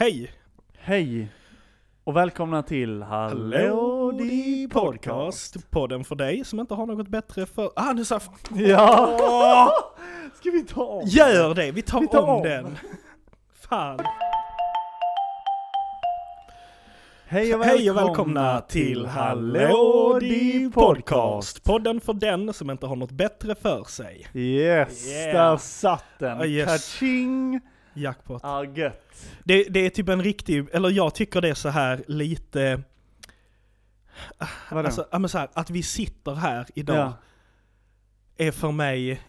Hej! Hej! Och välkomna till Hallå di podcast. Podden för dig som inte har något bättre för... Ah, nu sa jag fan. Ja! Ska vi ta om? Gör det, vi tar, Vi tar om, om. den. Fan. Hej och, Hej och välkomna till Hallå di podcast. Podden för den som inte har något bättre för sig. Yes, Yeah. där satt den. Ah, yes. Kaching! Jackpot. Ah, gött. Det, det är typ en riktig, eller jag tycker det är så här lite, Vadå? alltså, ja, men så här, att vi sitter här idag ja. är för mig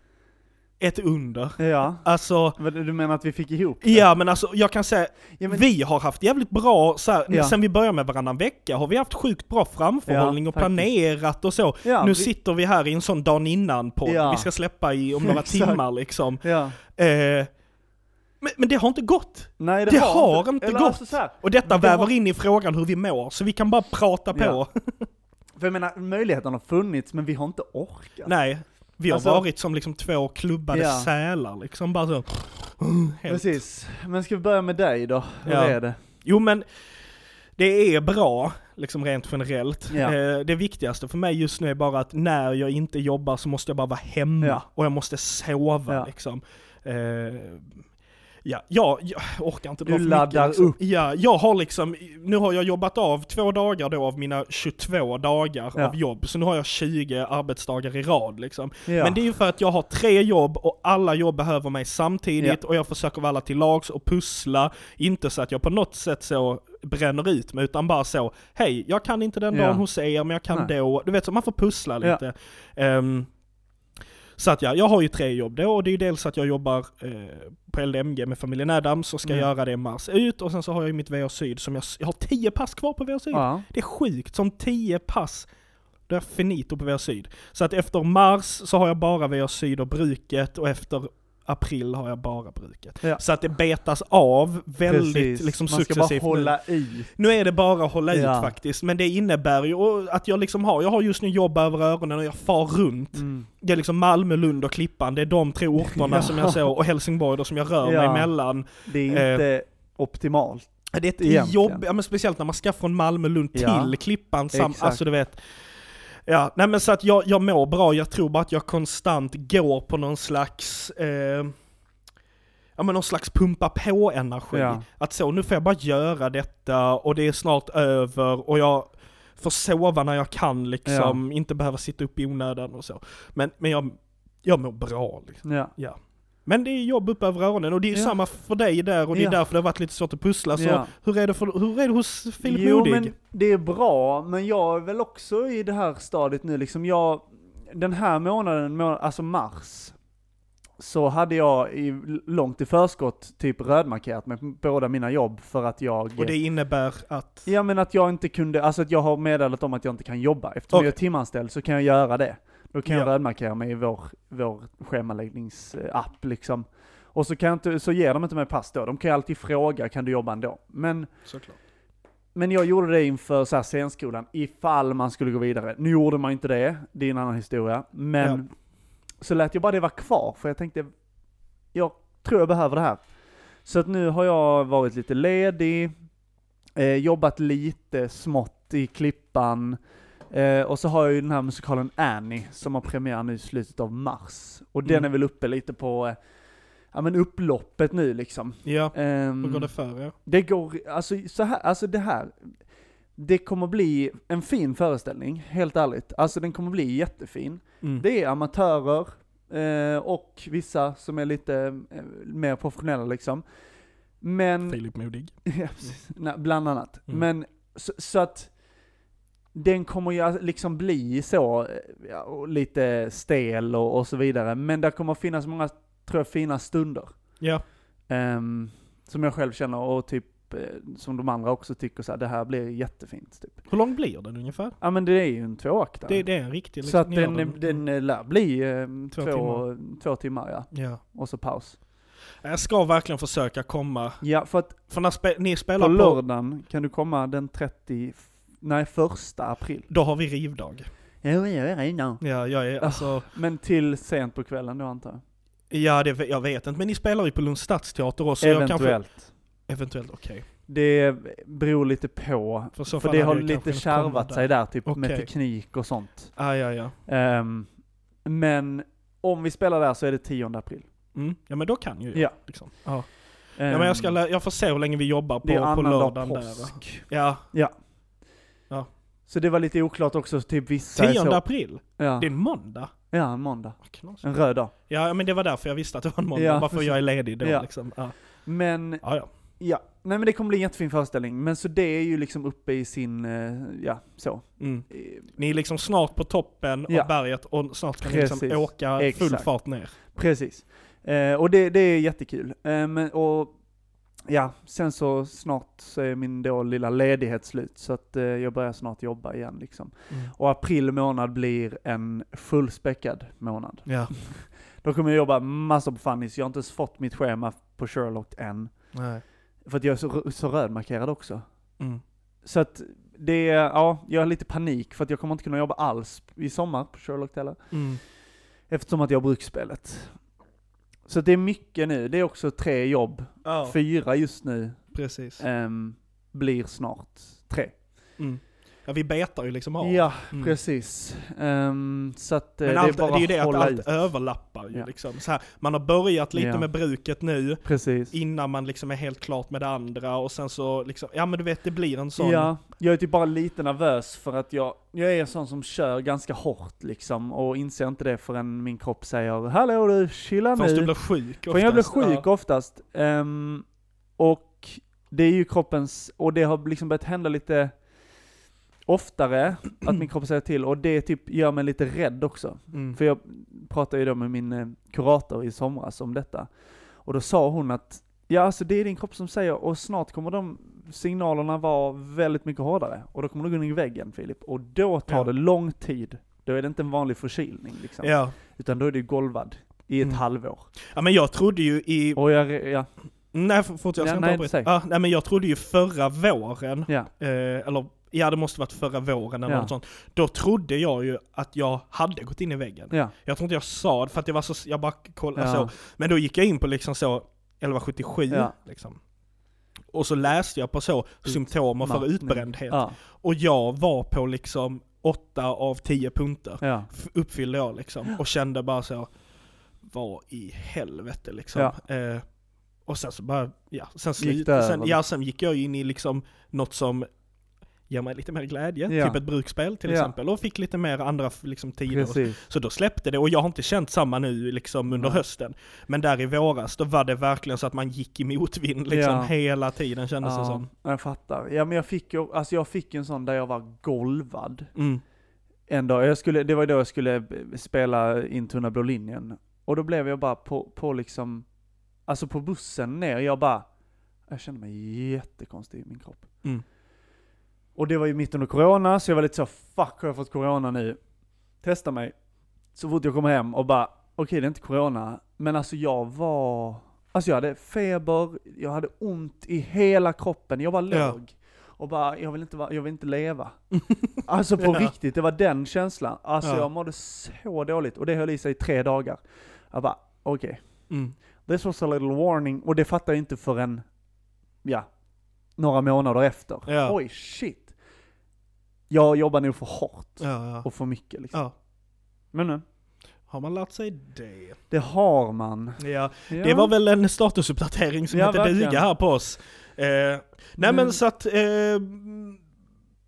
ett under. ja. Alltså, Du menar att vi fick ihop det? ja men alltså jag kan säga, Ja, men- vi har haft jävligt bra, så här, Ja. sen vi började med varannan vecka har vi haft sjukt bra framförhållning Ja, och planerat och så. Ja, nu vi- sitter vi här i en sån dagen innan Ja. vi ska släppa i om några timmar liksom. Ja. Eh, men, men det har inte gått. Nej Det har inte eller gått. Alltså så här, Och detta Det väver har- in i frågan hur vi mår, så vi kan bara prata på. Ja. för jag menar, möjligheten har funnits men vi har inte orkat. Nej, vi har Alltså- varit som liksom två klubbade Ja. sälar liksom, bara så. Helt. Precis. Men ska vi börja med dig då? Hur Ja. är det? Jo men, det är bra, liksom rent generellt. Ja. Eh, det viktigaste för mig just nu är bara att när jag inte jobbar så måste jag bara vara hemma. Ja. Och jag måste sova liksom. Eh, ja, jag, jag orkar inte dra Du laddar mycket, liksom. upp. Ja, jag har liksom, nu har jag jobbat av två dagar då av mina 22 dagar Ja. av jobb. Så nu har jag 20 arbetsdagar i rad liksom. Ja. Men det är ju för att jag har tre jobb och alla jobb behöver mig samtidigt och jag försöker vara alla till lags och pussla. Inte så att jag på något sätt så bränner ut mig utan bara så, hej, jag kan inte den Ja. dagen hos er men jag kan Nej. då. Du vet så man får pussla Ja. lite. Ehm, så att ja, jag har ju tre jobb då och det är ju dels att jag jobbar eh, på LDMG med familjen Adams och ska Mm. göra det mars ut och sen så har jag ju mitt VH Syd som jag, jag har tio pass kvar på VH Syd. Ja. Det är sjukt, som 10 pass. Då är jag finito på VH Syd. Så att efter mars så har jag bara VH Syd och bruket och efter april har jag bara bruket. Ja. Så att det betas av väldigt Precis. liksom Man ska bara successivt nu. hålla i. Nu är det bara att hålla Ja. ut faktiskt, men det innebär ju att jag liksom har, jag har just nu jobb över öronen och jag far runt. Mm. Det är liksom Malmö, Lund och Klippan, det är de tre orterna Ja. som jag så, och Helsingborg då som jag rör Ja. mig emellan. Det är inte optimalt. Det är ett jobb, ja, men speciellt när man ska från Malmö, Lund till Klippan, sam, alltså du vet. Ja, nej men så att jag, jag mår bra, jag tror bara att jag konstant går på någon slags, eh, ja men någon slags pumpa på energi. Ja. Att så, nu får jag bara göra detta och det är snart över och jag får sova när jag kan liksom, inte behöva sitta upp i onödan och så. Men, men jag, jag mår bra liksom. Ja. Ja. Men det är jobb upp över öronen och det är Ja. samma för dig där och det är Ja. därför det har varit lite svårt att pussla. Så Ja. hur, är det för, hur är det hos Filip Jo Modig? men det är bra, men jag är väl också i det här stadiet nu liksom, jag, den här månaden, må- alltså mars, så hade jag i, långt i förskott typ rödmarkerat med båda mina jobb för att jag Och det innebär att... Ja men att jag inte kunde, alltså att jag har meddelat om att jag inte kan jobba. Eftersom Okej. jag är timanställd så kan jag göra det. Då kan jag Ja. rödmarkera mig i vår, vår schemaläggningsapp liksom. Och så, kan jag inte, så ger de inte mig pass då. De kan ju alltid fråga, kan du jobba ändå? Men, Såklart. men jag gjorde det inför så här scenskolan, ifall man skulle gå vidare. Nu gjorde man inte det, det är en annan historia. Men så lät jag bara det vara kvar, för jag tänkte, jag tror jag behöver det här. Så att nu har jag varit lite ledig, eh, jobbat lite smått i Klippan, eh, och så har jag ju den här musikalen Annie som har premiär nu i slutet av mars. Och den Mm. är väl uppe lite på, eh, ja men upploppet nu liksom. Ja, Ehm, hur går det för er? det går, alltså så här, alltså det här, det kommer bli en fin föreställning, helt ärligt. Alltså den kommer bli jättefin. Mm. Det är amatörer, eh, och vissa som är lite eh, mer professionella liksom. Men, Filip Modig. ja, precis. Nej, bland annat. Mm. Men, så, så att, den kommer ju liksom bli så, ja, lite stel och, och så vidare. Men det kommer finnas många, tror jag, fina stunder. Ja, Ehm, som jag själv känner och typ, eh, som de andra också tycker så här, det här blir jättefint. Typ. hur lång blir den ungefär? Ja men det är ju en tvåaktare. Det, det är en riktig så att gör den, den, eh, lär bli eh, Två två, två, timmar ja. Ja. Och så paus. Jag ska verkligen försöka komma, Ja, för att för när spe, ni spelar på, lördagen kan du komma den 30, nej första april. då har vi rivdag. Ja, jag är redan. Ja, jag är alltså, Men till sent på kvällen då antar jag? ja det, jag vet inte, men ni spelar ju på Lunds stadsteater också. Jag kanske, Eventuellt. Eventuellt, okej. Det beror lite på. För, För det har lite kärvat sig där, typ med Okej. teknik och sånt. Ah, ja, ja. Ehm, men om vi spelar där så är det 10 april. Mm. Ja men då kan ju jag. Ja. Liksom. Ja. ja men jag, ska, Ehm, lä- jag får se hur länge vi jobbar på, det är på annandag lördagen där. påsk. Ja, Så det var lite oklart också, typ vissa är 10 så, april. ja, Det är en måndag. ja, en måndag. Knas. En röd dag. Ja men det var därför jag visste att det var en måndag, Ja, varför precis. jag är ledig då Ja. liksom. Ja. Men, Ja, ja. ja. Nej men det kommer bli en jättefin föreställning. Men så det är ju liksom uppe i sin, eh, ja, så. Mm. Eh, Ni är liksom snart på toppen Ja. av berget och snart ska ni liksom åka full Exakt. fart ner. Precis. Eh, och det, det är jättekul. Eh, men, och ja, sen så snart så är min då lilla ledighet slut, så att eh, jag börjar snart jobba igen liksom. Mm. Och april månad blir en fullspäckad månad. Ja. Då kommer jag jobba massor på Funnys, jag har inte ens fått mitt schema på Sherlock än. Nej. För att jag är så, så rödmarkerad också. Mm. Så att det ja, jag har lite panik för att jag kommer inte kunna jobba alls i sommar på Sherlock heller. Mm. Eftersom att jag har bruksspelet. Så det är mycket nu, det är också tre jobb. Ja, Fyra just nu, precis. ehm, blir snart tre. Mm. Ja, vi betar ju liksom av. Ja, Mm. precis. Ehm, så att eh, Men det allt, är bara det är ju det att allt ut. överlappar ju Ja. liksom. Så här, man har börjat lite Ja. med bruket nu, Precis. innan man liksom är helt klart med det andra och sen så liksom, ja men du vet det blir en sån. Ja, jag är typ bara lite nervös för att jag, jag är en sån som kör ganska hårt liksom och inser inte det förrän min kropp säger Hallå du, chilla Först du nu. blir sjuk För jag blir oftast. sjuk oftast. Ehm, och det är ju kroppens, och det har liksom börjat hända lite oftare att min kropp säger till och det typ gör mig lite rädd också. Mm. För jag pratade ju då med min eh, kurator i somras om detta. Och då sa hon att, ja alltså det är din kropp som säger, och snart kommer de signalerna vara väldigt mycket hårdare. Och då kommer du gå in i väggen Filip. Och då tar Ja. det lång tid. Då är det inte en vanlig förkylning liksom. Ja. Utan då är du golvad i ett Mm. halvår. ja, men jag trodde ju i, Och jag, ja, nej fortsätt, jag Ja, ska nej, inte säg. Ja, nej men jag trodde ju förra våren, ja, eh, eller ja det måste varit förra våren eller Ja. något sånt. Då trodde jag ju att jag hade gått in i väggen. ja. Jag tror inte jag sa det för att jag var så, jag bara kollade Ja. så. Men då gick jag in på liksom så 1177 Ja. liksom. Och så läste jag på så symptomer för Utmattning. utbrändhet. Ja, Och jag var på liksom 8 av 10 punkter. ja, Uppfyllde jag liksom. Och kände bara så, vad i helvete liksom. Eh, och sen så bara, ja, sen Gick det sen, ja sen gick jag in i liksom något som ger mig lite mer glädje, Ja. typ ett bruksspel till Ja. exempel, och fick lite mer andra liksom tider. precis. så då släppte det, och jag har inte känt samma nu liksom under Nej. hösten. Men där i våras, då var det verkligen så att man gick i motvind liksom Ja. hela tiden kändes det Ja, som. jag fattar. Ja men jag fick alltså jag fick en sån där jag var golvad. Mm. En dag, jag skulle, det var då jag skulle spela in Tunna blå linjen. Och då blev jag bara på, på liksom, alltså på bussen ner, jag bara, jag kände mig jättekonstig i min kropp. Mm. Och det var ju mitt under corona, så jag var lite så, fuck har jag fått corona nu? Testa mig. Så fort jag kom hem och bara, okej det är inte corona, men alltså jag var, alltså jag hade feber, jag hade ont i hela kroppen, jag var Ja. låg. Och bara, jag vill inte, jag vill inte leva. Alltså på Ja. riktigt, det var den känslan. Alltså Ja. jag mådde så dåligt, och det höll i sig i tre dagar. Jag bara, okej. Mm. This was a little warning, och det fattade jag inte förrän, ja, några månader efter. Ja. Oj, shit. Jag jobbar nog för hårt Ja, ja. och för mycket liksom. ja. Men nu, Har man lärt sig det? det har man. Ja, det var väl en statusuppdatering som Ja, hette verkligen. duga här på oss. Eh, nej men Men- så att, eh,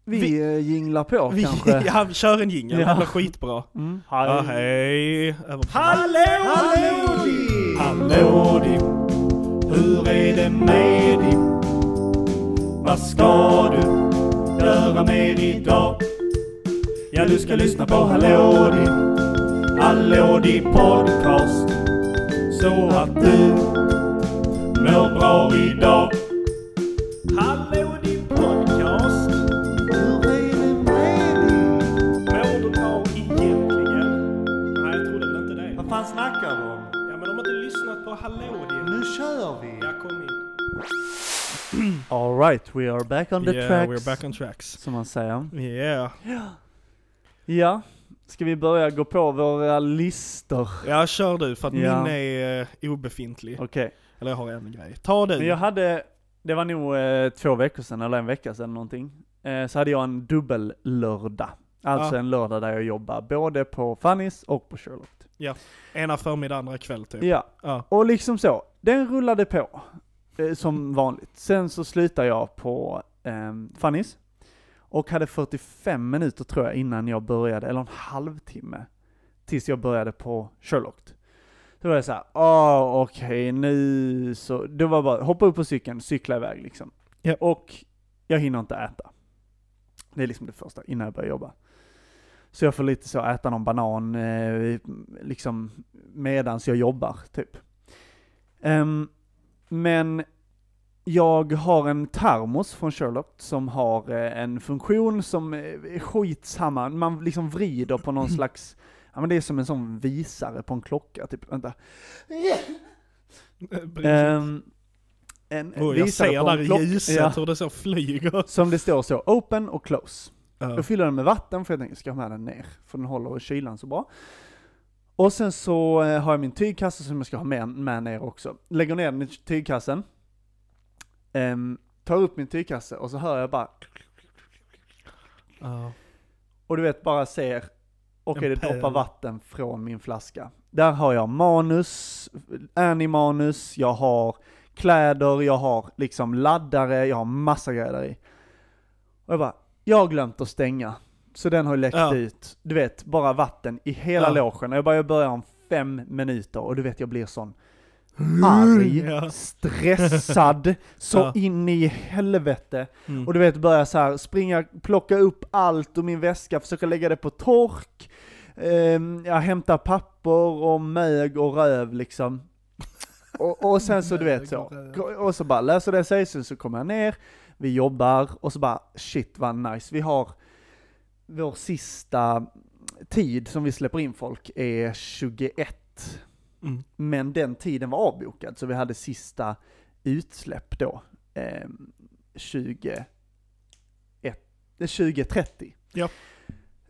Vi, vi- vi jinglar på vi, kanske. ja, kör en jingel, Ja. det blir skitbra. Mm. Ja, hej. På- Hallå! Hallå di, hur är det med dig? Vad ska du göra mer idag? Ja, du ska lyssna på Hallå din Hallå din podcast. Så att du mår bra idag. Alright, we are back on the yeah, tracks. we're back on tracks. Som man säger. Yeah. Ja, ska vi börja gå på våra listor? Ja, kör du för att Ja. min är uh, obefintlig. Okej. Eller jag har en grej. Ta du. Men jag hade, det var nog eh, två veckor sedan, eller en vecka sedan någonting. Eh, så hade jag en dubbellördag. Alltså Ja. en lördag där jag jobbar både på Fannys och på Sherlock. Ena förmiddag, andra kväll typ. Ja, Ja. och liksom så. Den rullade på. Eh, som vanligt. Sen så slutade jag på eh, Fannys. Och hade 45 minuter tror jag innan jag började, eller en halvtimme. Tills jag började på Sherlock. Då var jag såhär, åh okej nu så, det var bara hoppa upp på cykeln, cykla iväg liksom. Ja. Och jag hinner inte äta. Det är liksom det första, innan jag börjar jobba. Så jag får lite så äta någon banan, eh, liksom medans jag jobbar, typ. Ehm, men jag har en termos från Sherlock som har eh, en funktion som är skitsamma, man liksom vrider på någon slags, ja men det är som en sån visare på en klocka, typ, vänta. Ehm, en oh, jag ser där klock- ljuset ja, hur det så flyger. Som det står så, open och close. Ja. Jag fyller den med vatten för jag tänker, ska jag ha med den ner? För den håller kylan så bra. Och sen så eh, har jag min tygkasse som jag ska ha med, med ner också. Lägger ner den i tygkassen. ehm, tar upp min tygkasse och så hör jag bara, Ja. och du vet bara ser, okej En det droppar vatten från min flaska. Där har jag manus, Annie-manus, jag har kläder, jag har liksom laddare, jag har massa grejer där i. Och jag bara, jag har glömt att stänga. Så den har läckt Ja. ut, du vet, bara vatten i hela Ja. logen. Och jag bara, jag börjar om fem minuter och du vet jag blir sån arg, Ja. stressad, så Ja. in i helvete. Mm. Och du vet, börja så här springa, plocka upp allt ur min väska, försöka lägga det på tork. Ehm, jag hämtar papper och mög och röv liksom. Och, och sen så du vet så, och och så bara läser det sig, sen så kommer jag ner, vi jobbar och så bara shit vad nice. Vi har vår sista tid som vi släpper in folk är 21. Mm. Men den tiden var avbokad, så vi hade sista utsläpp då, eh, 20, ett, eh, 2030. Ja.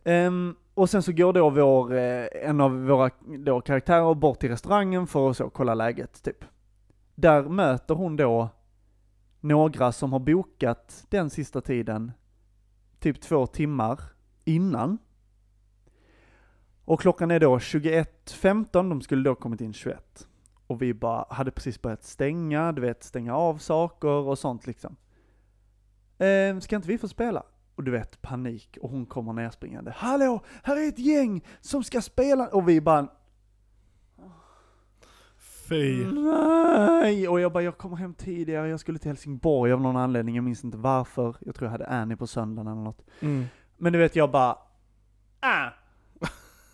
Ehm, och sen så går då vår, eh, en av våra då, karaktärer bort till restaurangen för att så kolla läget, typ. Där möter hon då några som har bokat den sista tiden, typ två timmar innan. Och klockan är då 21.15, de skulle då kommit in 21. Och vi bara hade precis börjat stänga, du vet, stänga av saker och sånt liksom. Ehm, ska inte vi få spela? Och du vet, panik, och hon kommer nerspringande. Hallå, här är ett gäng som ska spela! Och vi bara, Fy. nej! Och jag bara, jag kommer hem tidigare, jag skulle till Helsingborg av någon anledning, jag minns inte varför. Jag tror jag hade Annie på söndagen eller något. Mm. Men du vet, jag bara, ah!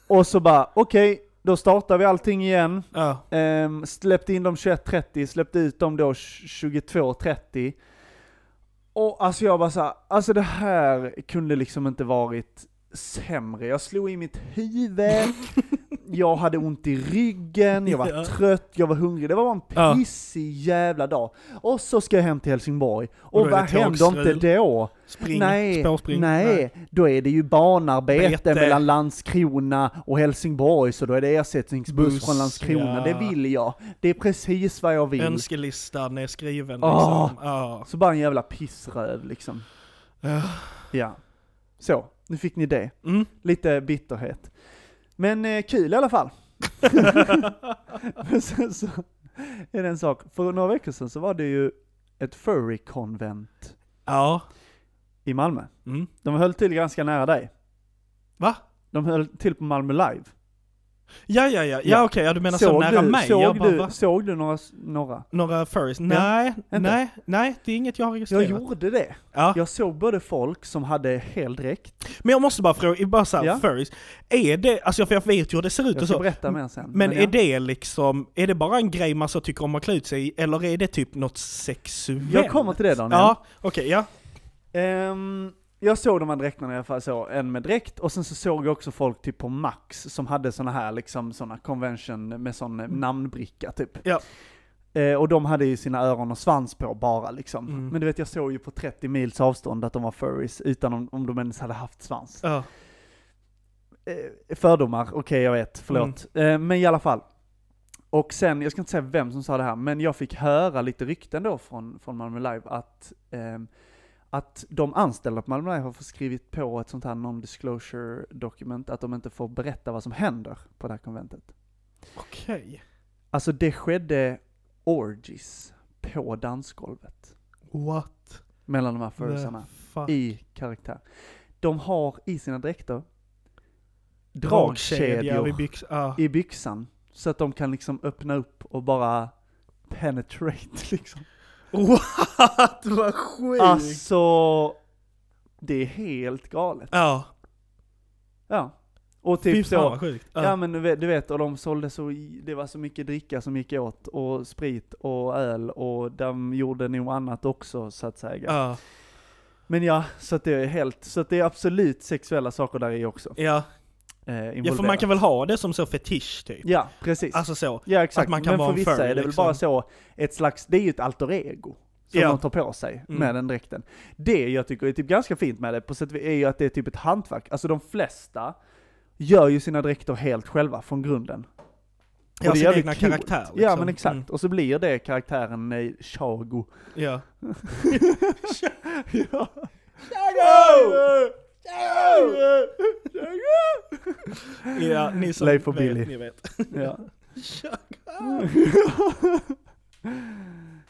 Och så bara, okej, då startar vi allting igen. Ja. Ehm, släppte in dem 21.30, släppte ut dem då 22.30. Och alltså jag bara såhär, alltså det här kunde liksom inte varit sämre. Jag slog i mitt huvud, jag hade ont i ryggen, jag var trött, jag var hungrig. Det var en pissig jävla dag. Och så ska jag hem till Helsingborg. Och Och, vad händer inte då? Spring, nej, spårspring. nej, då är det ju banarbete Bete. mellan Landskrona och Helsingborg, så då är det ersättningsbuss Buss, från Landskrona. ja. Det vill jag. Det är precis vad jag vill. Önskelistan är skriven Åh. liksom. Ja. Så bara en jävla pissröv liksom. Ja. Ja. Så, nu fick ni det. Mm. Lite bitterhet. Men eh, kul i alla fall. Men sen så är det en sak, för några veckor sedan så var det ju ett furry-konvent Ja. i Malmö. Mm. De höll till ganska nära dig. Va? De höll till på Malmö Live. Ja, ja, ja. Ja, Ja. okej, ja, du menar så nära du, mig? Såg, jag bara, du, va? såg du några, några? Några furries? Nej, Inte? nej, nej, det är inget jag har Jag registrerat. gjorde det. Ja. Jag såg både folk som hade heldräkt. Men jag måste bara fråga, bara såhär, Ja. furries, är det, alltså för jag vet ju hur det ser ut Jag och så, berätta mer sen. men ja. är det liksom, är det bara en grej man så tycker om att klä ut sig i, eller är det typ något sexuellt? Jag kommer till det Daniel. Ja, okej, ja. Ehm, jag såg de här dräkterna i alla fall, så en med dräkt, och sen så såg jag också folk typ på Max som hade såna här liksom, såna convention med sån eh, namnbricka typ. Ja. Eh, och de hade ju sina öron och svans på bara liksom. Mm. Men du vet, jag såg ju på 30 mils avstånd att de var furries, utan om, om de ens hade haft svans. ja. Eh, fördomar, okej jag vet, förlåt. Mm. Eh, men i alla fall. Och sen, jag ska inte säga vem som sa det här, men jag fick höra lite rykten då från, från Malmö Live att, ehm, att de anställda på Malmö har fått skrivit på ett sånt här non-disclosure dokument, att de inte får berätta vad som händer på det här konventet. Okej. Alltså det skedde orgies på dansgolvet. What Mellan de här fuck? I karaktär. De har i sina dräkter dragkedjor vid byx... Ah. i byxan. Så att de kan liksom öppna upp och bara penetrate liksom. What? Vad sjukt! Alltså, det är helt galet. ja. Ja. Och Fy typ fan så, vad sjukt. ja men du vet, du vet, och de sålde så, det var så mycket dricka som gick åt, och sprit och öl, och de gjorde nog annat också så att säga. Ja. Men ja, så att det är helt, så att det är absolut sexuella saker där i också. Ja. Eh, ja, för man kan väl ha det som så fetisch typ? Ja, precis. Alltså så. ja exakt, att man kan men vara för vissa furry, är det väl liksom. bara så, ett slags, det är ju ett alter ego. Som Ja. de tar på sig Mm. med den dräkten. Det jag tycker är typ ganska fint med det, på sätt är ju att det är typ ett hantverk. Alltså de flesta gör ju sina dräkter helt själva från grunden. Och Ja, det sin egna coolt. karaktär liksom. Ja men exakt, Mm. och så blir det karaktären eh, Chago. Ja. ja. Ja, ni som Leif och vet, Billy. ni vet. ja.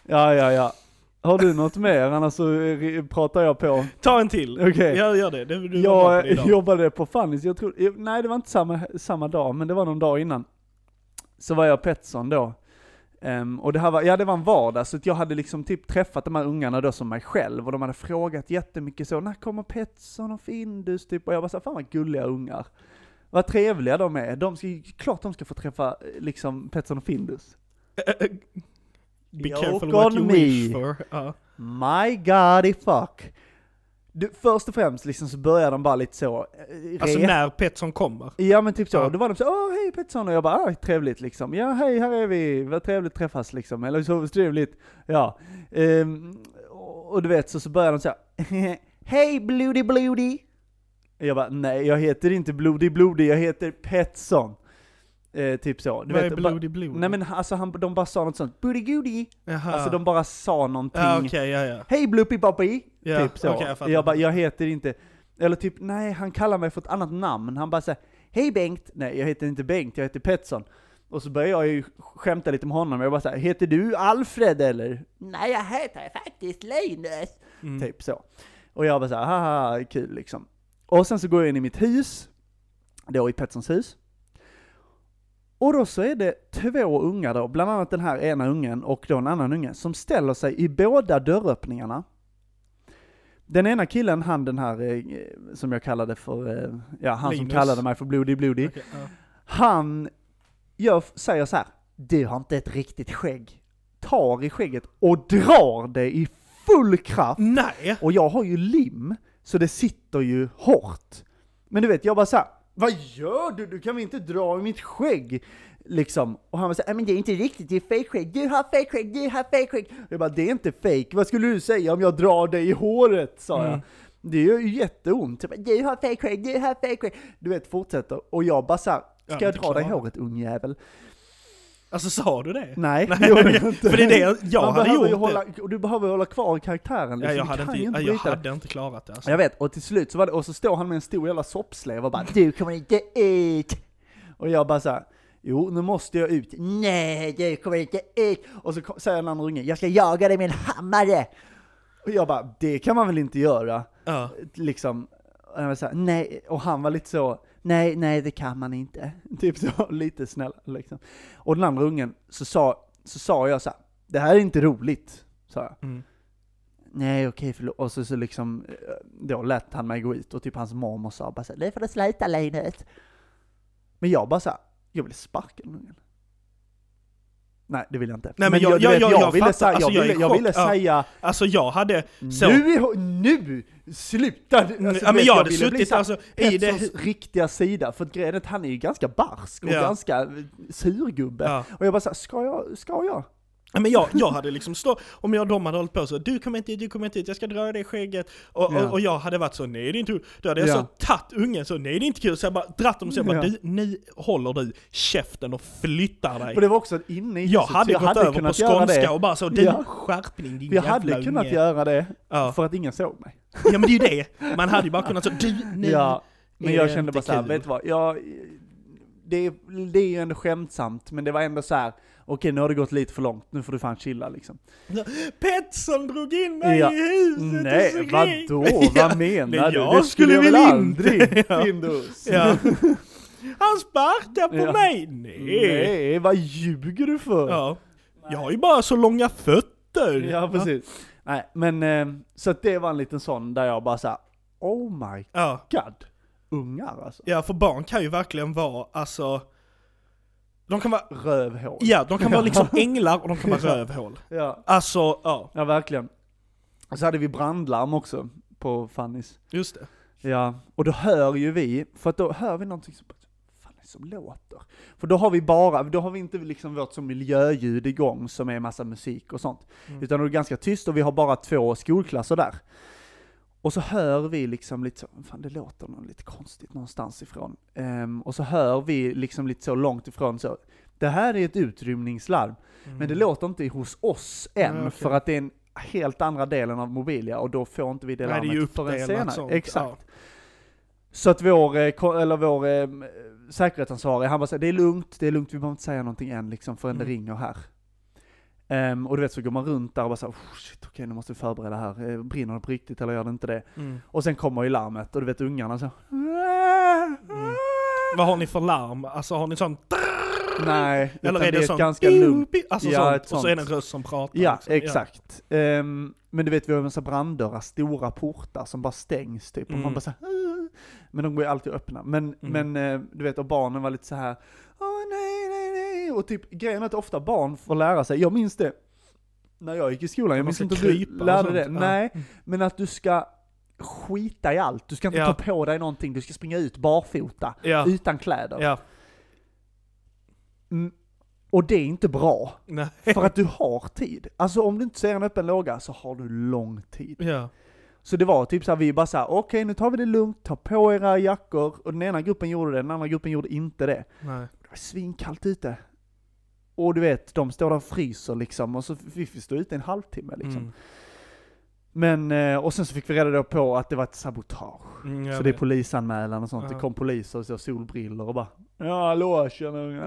ja, ja, ja. Har du något mer? Annars så pratar jag på. Ta en till. Okej. Ja, gör det. du på Jag jobbade på Fannys, jag tror, eh, nej det var inte samma, samma dag, men det var någon dag innan. Så var jag Petson då. Ehm, och det här var, ja det var en vardag, så jag hade liksom typ träffat de här ungarna då som mig själv, och de hade frågat jättemycket så, när kommer Petson och Findus typ? Och jag var så här, fan vad gulliga ungar. Vad trevliga de är. De ska, klart de ska få träffa liksom Petson och Findus. Be Joke careful what you me. wish for. Ja. My god fuck. Du, först och främst liksom så börjar de bara lite så, eh, Alltså re- när Petson kommer. Ja men typ så, Ja. då var de så åh hej Pettersson, och jag bara ah, trevligt liksom. Ja hej, här är vi, vad trevligt träffas liksom. Eller så trevligt, ja. Ehm, och, du vet, så, så börjar de så hej Bloody Bloody. Jag bara, nej jag heter inte Bloody Bloody, jag heter Pettersson. Eh, typ så. Du Vad är vet, bara- Bloody Blue? Nej men alltså han, de bara sa något sånt, Booty Goody. Alltså de bara sa någonting. Ja okej, ja ja. Hej Bloopy Boppy! Ja, typ så. okej, jag jag bara, jag heter inte, eller typ, nej han kallar mig för ett annat namn. Han bara säger Hej Bengt! Nej jag heter inte Bengt, jag heter Pettersson. Och så börjar jag ju skämta lite med honom, jag bara säger heter du Alfred eller? Nej jag heter faktiskt Linus! Mm. Typ så. Och jag bara såhär, haha, kul liksom. Och sen så går jag in i mitt hus, då i Petterssons hus. Och då så är det två ungar då, bland annat den här ena ungen och då en annan unge, som ställer sig i båda dörröppningarna. Den ena killen, han den här, eh, som jag kallade för, eh, ja han Linus. som kallade mig för Bloody Bloody, Okej, ja. han gör, säger så här: du har inte ett riktigt skägg. Tar i skägget och drar det i full kraft. Nej! Och jag har ju lim, så det sitter ju hårt. Men du vet, jag bara såhär, vad gör du? Du kan väl inte dra i mitt skägg? Liksom. Och han var såhär, men det är inte riktigt, det är fejkskägg, du har fejkskägg, du har fejkskägg. Jag bara, det är inte fake. vad skulle du säga om jag drar dig i håret? Sa Mm. jag. Det gör ju jätteont. Jag bara, du har fejkskägg, du har fejkskägg. Du vet, fortsätter. Och jag bara såhär, Ja, ska jag dra dig i håret ungjävel? Alltså sa du det? Nej, Nej, det gjorde jag inte. för det är det jag- jag hade gjort hålla, och Du behöver hålla kvar karaktären Ja, liksom. jag Du hade inte, ja, jag hade inte klarat det alltså. Jag vet, och till slut så var det, och så står han med en stor jävla soppslev och bara Du kommer inte ut! Och jag bara såhär Jo, nu måste jag ut. Nej, du kommer inte ut! Och så säger den andra ungen, jag ska jaga dig med en hammare! Och jag bara, det kan man väl inte göra? Ja. Liksom, och jag var såhär, nej, och han var lite så, nej, nej det kan man inte. Typ så, lite snäll liksom. Och den andra ungen, så sa, så sa jag så här, det här är inte roligt, sa jag. Mm. Nej okej förlåt, och så, så liksom, eh, då lät han mig gå ut och typ hans mormor sa bara såhär, nu får du sluta Linus. Men jag bara såhär, jag vill sparka den ungen. Nej det vill jag inte. Nej, men jag- jag- jag- jag ville, fattar. säga, Alltså, jag jag ville, jag chock. ville Ja. säga, Alltså jag hade, så. nu, nu, sluta! Alltså, ja, men vet, jag hade suttit alltså i det... Riktiga sida, för att grejen är att han är ju ganska barsk och Ja. ganska surgubbe. Ja. Och jag bara såhär, ska jag, ska jag? Men jag, jag hade liksom stå, om jag och de hade hållit på så, du kommer inte ut, du kommer inte ut, jag ska dra det skägget. Och, Ja. och, och jag hade varit så, nej det är inte kul. Då hade jag Ja. så tagit ungen så, nej det är inte kul. Så jag bara dratt dem så jag bara, Ja. du, nu håller du käften och flyttar dig. För det var också inne i Jag huset, hade så gått över på skånska och bara så, du Ja. skärpning din Jag jävla hade kunnat unge. göra det, för att ingen såg mig. ja men det är ju det, man hade ju bara kunnat så, du nu. Ja, men jag kände bara såhär, vet du vad, jag, det, det är ju ändå skämtsamt, men det var ändå så här. Okej nu har det gått lite för långt, nu får du fan chilla liksom. Petson drog in mig Ja. i huset och Nej, skrek. vadå? Ja. Vad menar Nej, du? jag Det skulle jag väl aldrig. Ja. Findus? Ja. Han sparkar på Ja. mig! Nej. Nej, vad ljuger du för? Ja. Jag har ju bara så långa fötter! Ja, precis. Nej, men eh, så att det var en liten sån där jag bara såhär, oh my god, ungar alltså. ja, för barn kan ju verkligen vara, alltså... De kan vara, Rövhål. ja, de kan vara liksom änglar och de kan vara rövhål. Ja, Alltså, ja, ja verkligen. Och så hade vi brandlarm också på Fannys. just det. Ja, och då hör ju vi, för att då hör vi någonting som, fan är det som låter? För då har vi bara, då har vi inte liksom vårt som miljöljud igång som är massa musik och sånt. Mm. Utan då är det ganska tyst och vi har bara två skolklasser där. Och så hör vi liksom lite så, fan det låter något lite konstigt någonstans ifrån. Ehm, och så hör vi liksom lite så långt ifrån så, det här är ett utrymningslarm. Men det låter inte hos oss än, Mm. okej. för att det är en helt andra delen av Mobilia och då får inte vi det Nej, larmet förrän senare. sånt, Exakt. Så att vår, eh, eller vår eh, säkerhetsansvarig, han bara säger det är lugnt, det är lugnt, vi behöver inte säga någonting än liksom förrän Mm. det ringer här. Ehm, och du vet så går man runt där och bara såhär, oh, shit okej nu måste vi förbereda här, Eh, brinner det på riktigt eller gör det inte det? Mm. Och sen kommer ju larmet och du vet ungarna så Mm. Vad har ni för larm? Alltså har ni sån... Nej, Eller är det, är ett sån... ganska lugnt Alltså Ja, sånt, och så är det sånt. en röst som pratar. Ja, liksom. exakt. Ehm, men du vet, vi har en massa branddörrar, stora portar som bara stängs typ. Och Mm. man bara så här, "Åh." Men de går ju alltid att öppna. Men, men du vet, och barnen var lite så här, nej. Och typ grejen är att ofta barn får lära sig, jag minns det när jag gick i skolan, jag minns inte om du lärde det. Nej, Mm. men att du ska skita i allt. Du ska inte Ja. ta på dig någonting, du ska springa ut barfota, Ja. utan kläder. Mm. Och det är inte bra. Nej. För att du har tid. Alltså om du inte ser en öppen låga så har du lång tid. Så det var typ såhär, vi bara såhär, okej nu tar vi det lugnt, ta på era jackor. Och den ena gruppen gjorde det, den andra gruppen gjorde inte det. Nej. Det var svinkallt ute. Och du vet, de står där och fryser liksom, och så vi fick stå ute en halvtimme liksom. Mm. Men, eh, och sen så fick vi reda då på att det var ett sabotage. Mm, så det är polisanmälan och sånt, Ja. det kom poliser och så solbriller och bara Ja hallå tjena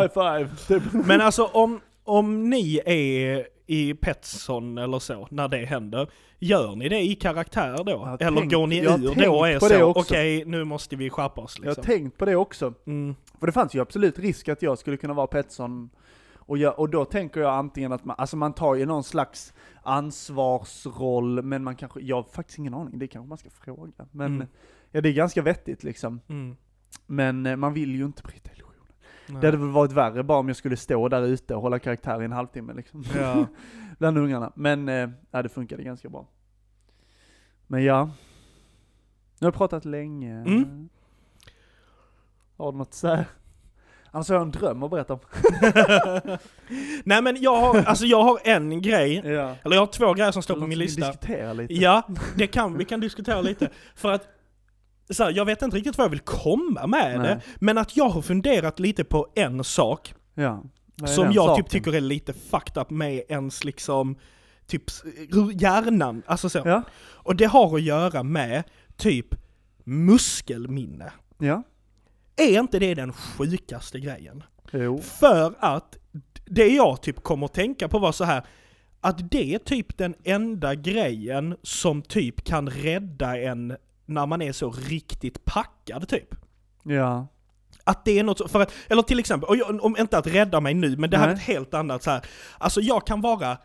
high five, typ. Men alltså om, om ni är i Petson eller så, när det händer, gör ni det i karaktär då? Jag eller tänkt- går ni ur då och är så, okej nu måste vi skärpa oss Jag har liksom? tänkt på det också. Mm. För det fanns ju absolut risk att jag skulle kunna vara Pettersson, och, jag, och då tänker jag antingen att man, alltså man tar ju någon slags ansvarsroll, men man kanske, jag har faktiskt ingen aning, det kanske man ska fråga. Men, Mm. ja det är ganska vettigt liksom. Mm. Men eh, man vill ju inte bryta illusionen. Nej. Det hade väl varit värre bara om jag skulle stå där ute och hålla karaktär i en halvtimme liksom. Ja. Bland ungarna. Men, eh, ja det funkade ganska bra. Men ja. Nu har jag pratat länge. Mm. Har du något att säga? Annars har jag en dröm att berätta om. Nej men jag har, alltså jag har en grej, Ja. eller jag har två grejer som står på min lista. diskutera lite. Ja, det kan, vi kan diskutera lite. För att, så här, jag vet inte riktigt vad jag vill komma med Nej. det, men att jag har funderat lite på en sak Ja. Som jag saken? typ tycker är lite fucked up med ens liksom, typ hjärnan, alltså så. Ja. Och det har att göra med typ muskelminne. Ja. Är inte det den sjukaste grejen? Jo. För att det jag typ kommer att tänka på var så här att det är typ den enda grejen som typ kan rädda en när man är så riktigt packad typ. Ja. Att det är något för att, eller till exempel, och jag, om inte att rädda mig nu, men det här är Nej. ett helt annat så här. Alltså jag kan vara,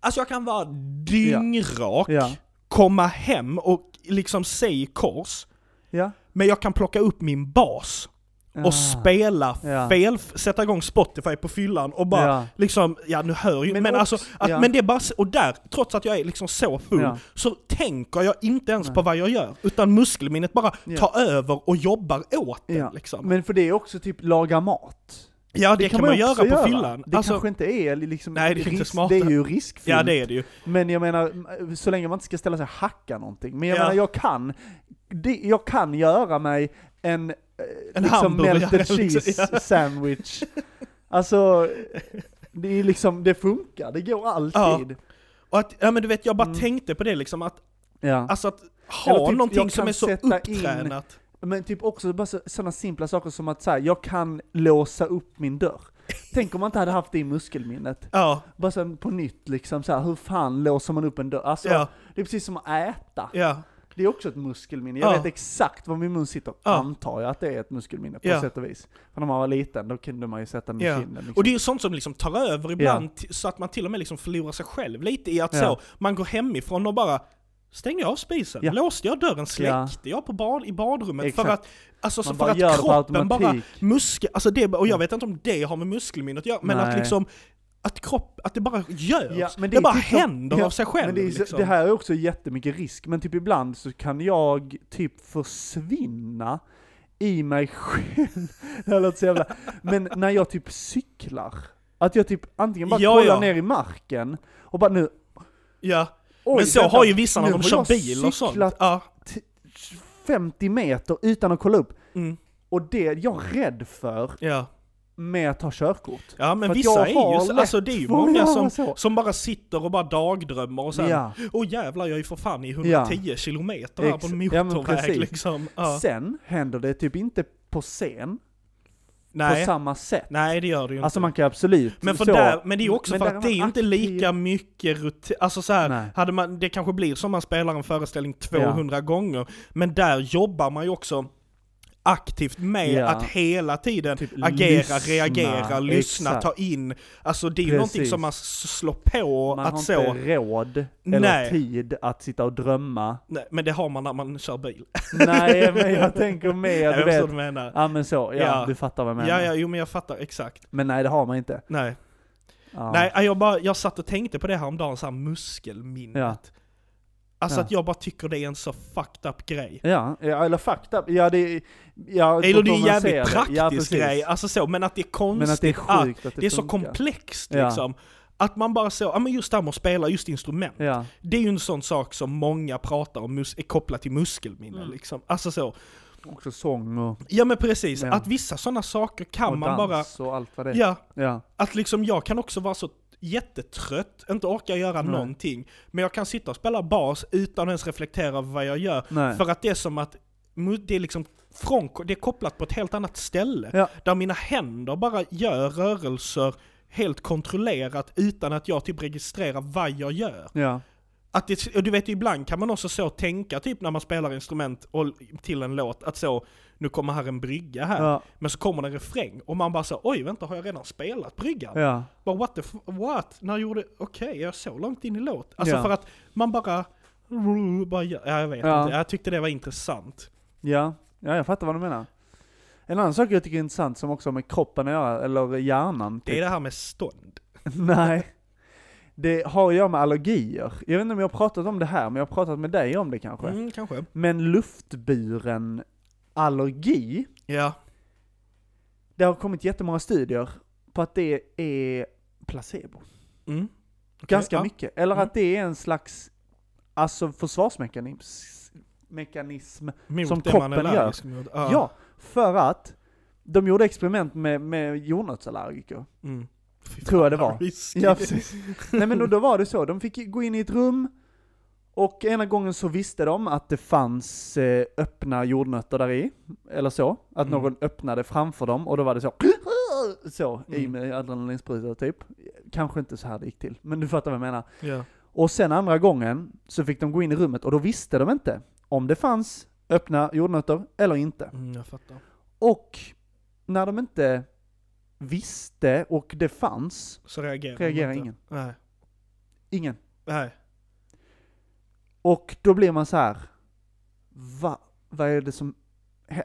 alltså jag kan vara dyngrak, Ja. komma hem och liksom i kors, Ja. Men jag kan plocka upp min bas och Ah. spela Ja. fel, sätta igång Spotify på fyllan och bara Ja. liksom, ja nu hör ju, men, Men alltså, också- att, ja. men det är bara, och där, trots att jag är liksom så full, så tänker jag inte ens Nej. på vad jag gör, utan muskelminnet bara tar över och jobbar åt en liksom. Men för det är också typ laga mat. Ja, det, kan man göra också på fyllan. Det Alltså, kanske inte är liksom Nej, det är inte risk, smart. det är ju riskfyllt. ja, det är det ju. Men jag menar, så länge man inte ska ställa sig och hacka någonting. Men jag Ja. menar, jag kan, det, jag kan göra mig en, eh, En liksom melted liksom, cheese ja. sandwich. Alltså, det är liksom, det funkar, det går alltid. Och att, ja men du vet, jag bara Mm. tänkte på det liksom att, Ja. alltså att Eller ha typ, någonting som är så sätta in- upptränat. Men typ också bara så, sådana simpla saker som att så här, jag kan låsa upp min dörr. Tänk om man inte hade haft det i muskelminnet. Ja, Bara så på nytt liksom så här, hur fan låser man upp en dörr? Alltså, ja, det är precis som att äta. ja. Det är också ett muskelminne. Jag Ja. vet exakt var min mun sitter, Ja. antar jag att det är ett muskelminne på Ja. sätt och vis. För när man var liten, då kunde man ju sätta den i Ja. kinden. Liksom. Och det är ju sånt som liksom tar över ibland, så att man till och med liksom förlorar sig själv lite i att Ja. så, man går hemifrån och bara Stängde jag av spisen? Ja. Låste jag dörren? Ja. Släckte jag på bad, i badrummet? För Exakt. att, alltså, så för att kroppen bara muskel, alltså det, och jag vet inte om det har med muskelminnet att göra, men att Nej. liksom att kropp, att det bara görs. Ja, men det, är bara typ som- händer ja, av sig själv Men det, är, liksom. det här är också jättemycket risk, men typ ibland så kan jag typ försvinna i mig själv. Det låter så jävla... Men när jag typ cyklar, att jag typ antingen bara Ja, kollar ja. ner i marken och bara nu, Ja, oj, men så vänta, har ju vissa när de kör bil och sånt. Ja. 50 meter utan att kolla upp. Mm, Och det är jag rädd för ja. Med att ta körkort. ja, men vissa är ju, alltså det är ju många som, så. som bara sitter och bara dagdrömmer och sen, Ja. åh jävlar jag är ju för fan i 110 kilometer här på en Ex- ja, men motorväg precis. liksom. Ja. Sen händer det typ inte på scen på Nej, samma sätt. nej det gör det ju Alltså inte. man kan absolut Men, för så, där, men det är ju också för att det är inte lika mycket rutin, alltså så här, Nej. hade man, det kanske blir som man spelar en föreställning 200 gånger, men där jobbar man ju också aktivt med Ja. att hela tiden Typ agera, lyssna, reagera, lyssna, exakt. ta in. Alltså det är Precis. någonting som man slår på Man att har så, inte råd eller Nej. tid att sitta och drömma. nej, men det har man när man kör bil. Nej men jag tänker mer, du vet. du menar. Ja men så, ja, Ja. du fattar vad jag menar. Ja, ja, jo men jag fattar exakt. Men nej det har man inte. Nej. Ja. Nej, jag, bara, jag satt och tänkte på det här om dagen, så här muskelminnet. Ja. Alltså Ja. att jag bara tycker det är en så fucked up grej. Ja, ja, eller fucked up. Ja det är, ja, Eller det är en jävligt praktisk ja, grej, alltså så, men att det är konstigt Men att det är sjukt att det, det är så komplext liksom. Att man bara så, ja men just det här med att spela just instrument. Det är ju en sån sak som många pratar om, är kopplat till muskelminne Mm. liksom. Alltså så. också sång och, Ja men precis, att vissa sådana saker kan och man bara, dans och allt vad det är. Ja. att liksom jag kan också vara så jättetrött, inte orka göra Nej. någonting. Men jag kan sitta och spela bas utan att ens reflektera över vad jag gör. Nej. För att det är som att det är liksom från, det är kopplat på ett helt annat ställe. Ja. Där mina händer bara gör rörelser helt kontrollerat utan att jag typ registrerar vad jag gör. Ja. Att det, och du vet ibland kan man också så tänka typ när man spelar instrument och, till en låt att så, nu kommer här en brygga här. Ja. Men så kommer det en refräng och man bara så, oj vänta har jag redan spelat bryggan? Ja. Bara what the f- what? När gjorde, okej är jag så långt in i låt? Alltså Ja. för att man bara, bara ja, jag vet Ja. inte, jag tyckte det var intressant. Ja. ja, jag fattar vad du menar. En annan sak jag tycker är intressant som också har med kroppen att göra, eller hjärnan. Det är det här med stånd. Nej. Det har att göra med allergier. Jag vet inte om jag har pratat om det här, men jag har pratat med dig om det kanske. Mm, kanske. Men luftburen allergi, Ja. det har kommit jättemånga studier på att det är placebo. Mm. Okej, Ganska ja. mycket. Eller Mm. att det är en slags, alltså försvarsmekanism, mekanism. Mot Som kroppen gör. mot. Ja. för att de gjorde experiment med, med jordnötsallergiker. Mm. Tror jag det var. risky. Ja, precis. Nej men då, då var det så, de fick gå in i ett rum, och ena gången så visste de att det fanns eh, öppna jordnötter där i, eller så. Att Mm. någon öppnade framför dem, och då var det så, så, i Mm. med adrenalinsprutor typ. Kanske inte så här det gick till, men du fattar vad jag menar. Ja. Och sen andra gången så fick de gå in i rummet, och då visste de inte om det fanns öppna jordnötter eller inte. Mm, jag fattar. Och när de inte visste och det fanns, Så reagerar reagerar ingen. Nej. Ingen. Nej. Och då blir man så här. Va, vad är det som,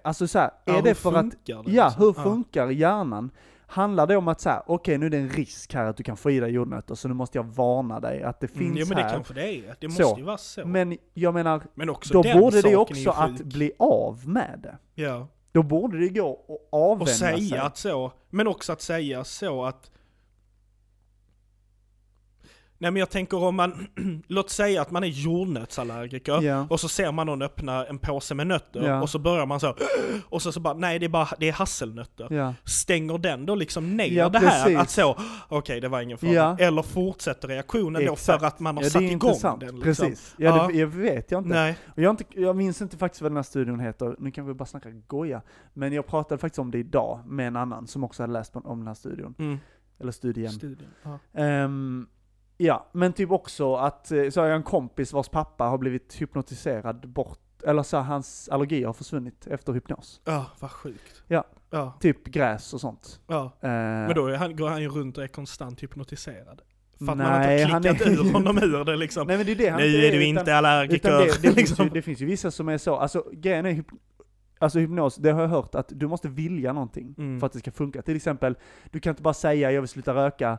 alltså så här, Ja, är det för att, det ja liksom? hur funkar hjärnan? Handlar det om att så här, okej nu är det en risk här att du kan få i dig jordnötter, så nu måste jag varna dig att det finns Mm, ja men det här. kanske det är. Det Så. måste ju vara så. Men, Men jag menar, också då borde det också att sjuk. bli av med det. Ja. Då borde det gå att Och avvänja säga sig. att så, men också att säga så att Nej men jag tänker om man, låt säga att man är jordnötsallergiker Ja. och så ser man någon öppna en påse med nötter Ja. och så börjar man så och så, så bara nej det är bara det är hasselnötter. Ja. Stänger den då liksom ner Ja, det här precis. att så, okej det var ingen fara. Eller fortsätter reaktionen då Exakt. för att man har Ja, satt igång intressant. den liksom. Precis. Ja. Det, jag vet jag inte. Nej. Och jag, inte. jag minns inte faktiskt vad den här studion heter, nu kan vi bara snacka goja. Men jag pratade faktiskt om det idag med en annan som också hade läst om den här studion. Mm. Eller studien. Studien. Ja. Ja, men typ också att, eh, så har jag en kompis vars pappa har blivit hypnotiserad bort, eller så hans allergier har försvunnit efter hypnos. ja, vad sjukt. Ja. Ja, Typ gräs och sånt. ja. Eh, Men då är han, går han ju runt och är konstant hypnotiserad. För att man Nej, inte har klickat är- ur honom ur det liksom. Nej men det är det han nu är du utan- inte allergiker. Det, det, finns liksom. ju, det finns ju vissa som är så, alltså grejen är Alltså hypnos, det har jag hört att du måste vilja någonting Mm. för att det ska funka. Till exempel, du kan inte bara säga jag vill sluta röka,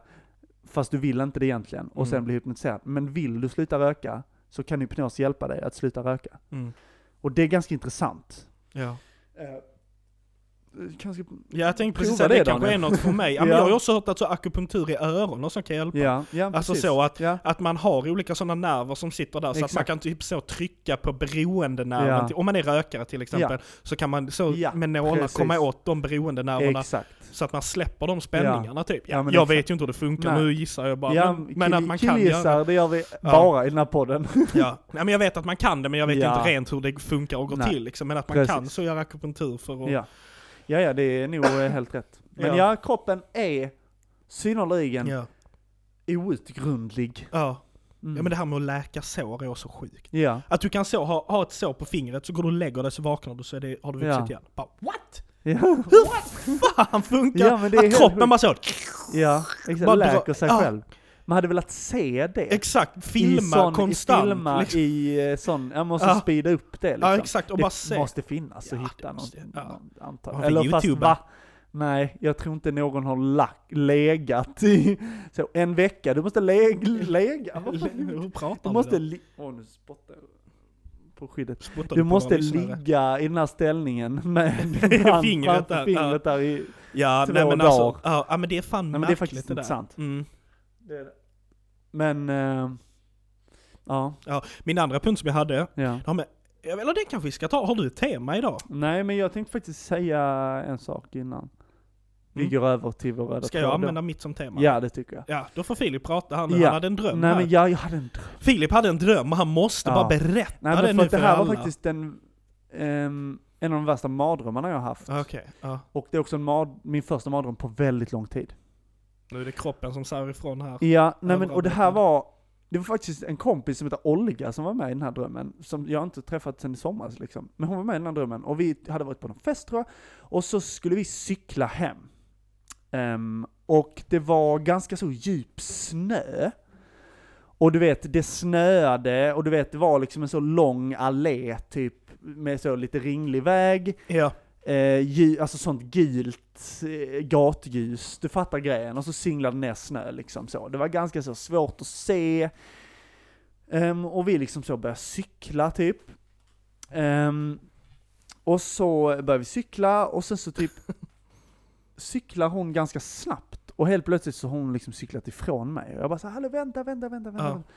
fast du vill inte det egentligen, och sen Mm. bli hypnotiserad. Men vill du sluta röka, så kan hypnos hjälpa dig att sluta röka. Mm. Och det är ganska intressant. Ja. Kanske, ja, jag tänkte precis säga det, det, kanske är något för mig. Ja, men. Jag har ju också hört att så akupunktur i öronen som kan hjälpa. ja, ja Alltså precis. så att- ja. Att man har olika sådana nerver som sitter där, så att man Exakt. kan typ så trycka på beroendenerven. Ja. Om man är rökare till exempel, så kan man så med nålar komma åt de beroendenerverna. Exakt. Så att man släpper de spänningarna typ. Jag exakt. vet ju inte hur det funkar, Nej. nu gissar jag bara. Men men att man kan göra det gör vi bara i den här podden. Ja. Men jag vet att man kan det, men jag vet inte rent hur det funkar och går till. Liksom. Men att man kan så göra akupunktur för att... Ja. ja, det är nog eh, helt rätt. Men Ja. ja, kroppen är synnerligen Ja. outgrundlig. Ja. Mm. ja, men det här med att läka sår är också sjukt. Ja, Att du kan så, ha, ha ett sår på fingret, så går du och lägger dig, så vaknar du, så är det, har du vuxit Ja. igen. Bara, what? ja, Hur fan funkar Ja, men det att kroppen bara så... ja exakt. Bara Läker sig ja. Man hade velat se det. Exakt, filma I sån, konstant. I filma liksom. i sån, jag måste Ja. speeda upp det liksom. Ja exakt, och det bara se. måste finnas Ja, hitta någon, ja. någon vi Eller fast YouTuber? va? Nej, jag tror inte någon har lack, legat i så en vecka. Du måste leg, lega. Hur pratar Du måste li- Åh, nu spottar jag Du måste ligga i den här ställningen med Fingret där, fingret där i... Ja, två nej, men dagar. alltså, ja, ja, men det är fan Nej, men det är märkligt faktiskt det där. Mm. Men, eh, ja, Min andra punkt som jag hade, ja. ja, men, eller det kanske vi ska ta, har du ett tema idag? Nej, men jag tänkte faktiskt säga en sak innan. Vi Mm. går över till vår röda Ska jag tråd då. använda mitt som tema? Ja, det tycker jag. Ja, då får Filip prata här nu, Ja. han hade en dröm Nej här. men jag, jag hade en dröm. Filip hade en dröm och han måste Ja. bara berätta Nej det men nu för att det för här alla. var faktiskt den, ehm, en av de värsta mardrömmarna jag har haft. Okej, ja. Och det är också en mard, min första mardröm på väldigt lång tid. Nu är det kroppen som säger ifrån här. Ja, nej men och det här var, det var faktiskt en kompis som heter Olga som var med i den här drömmen, som jag inte träffat sen i somras liksom. Men hon var med i den här drömmen, och vi hade varit på någon fest tror jag, och så skulle vi cykla hem. Ehm, och det var ganska så djup snö. Och du vet, det snöade, och du vet, det var liksom en så lång allé typ, med så lite ringlig väg, Ja. Eh, alltså sånt gult eh, gatljus, du fattar grejen, och så singlade ner snö liksom så. Det var ganska så svårt att se. Ehm, och vi liksom så började cykla typ. Ehm, och så började vi cykla, och sen så typ cyklar hon ganska snabbt, och helt plötsligt så har hon liksom cyklat ifrån mig. Och jag bara så hallå vänta, vänta, vänta, vänta. Ja. vänta."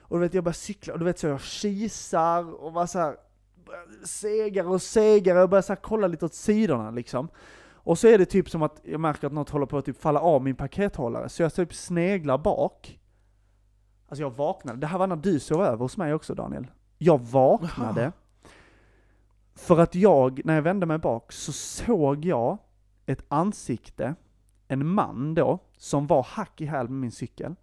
Och du vet, jag börjar cykla, och du vet så jag kisar, och bara så här, segare och segare, och börjar så kolla lite åt sidorna liksom. Och så är det typ som att jag märker att något håller på att typ falla av min pakethållare, så jag typ sneglar bak. Alltså jag vaknade, det här var när du sov över hos mig också Daniel. Jag vaknade, Jaha. för att jag, när jag vände mig bak, så såg jag ett ansikte, en man då, som var hack i häl med min cykel.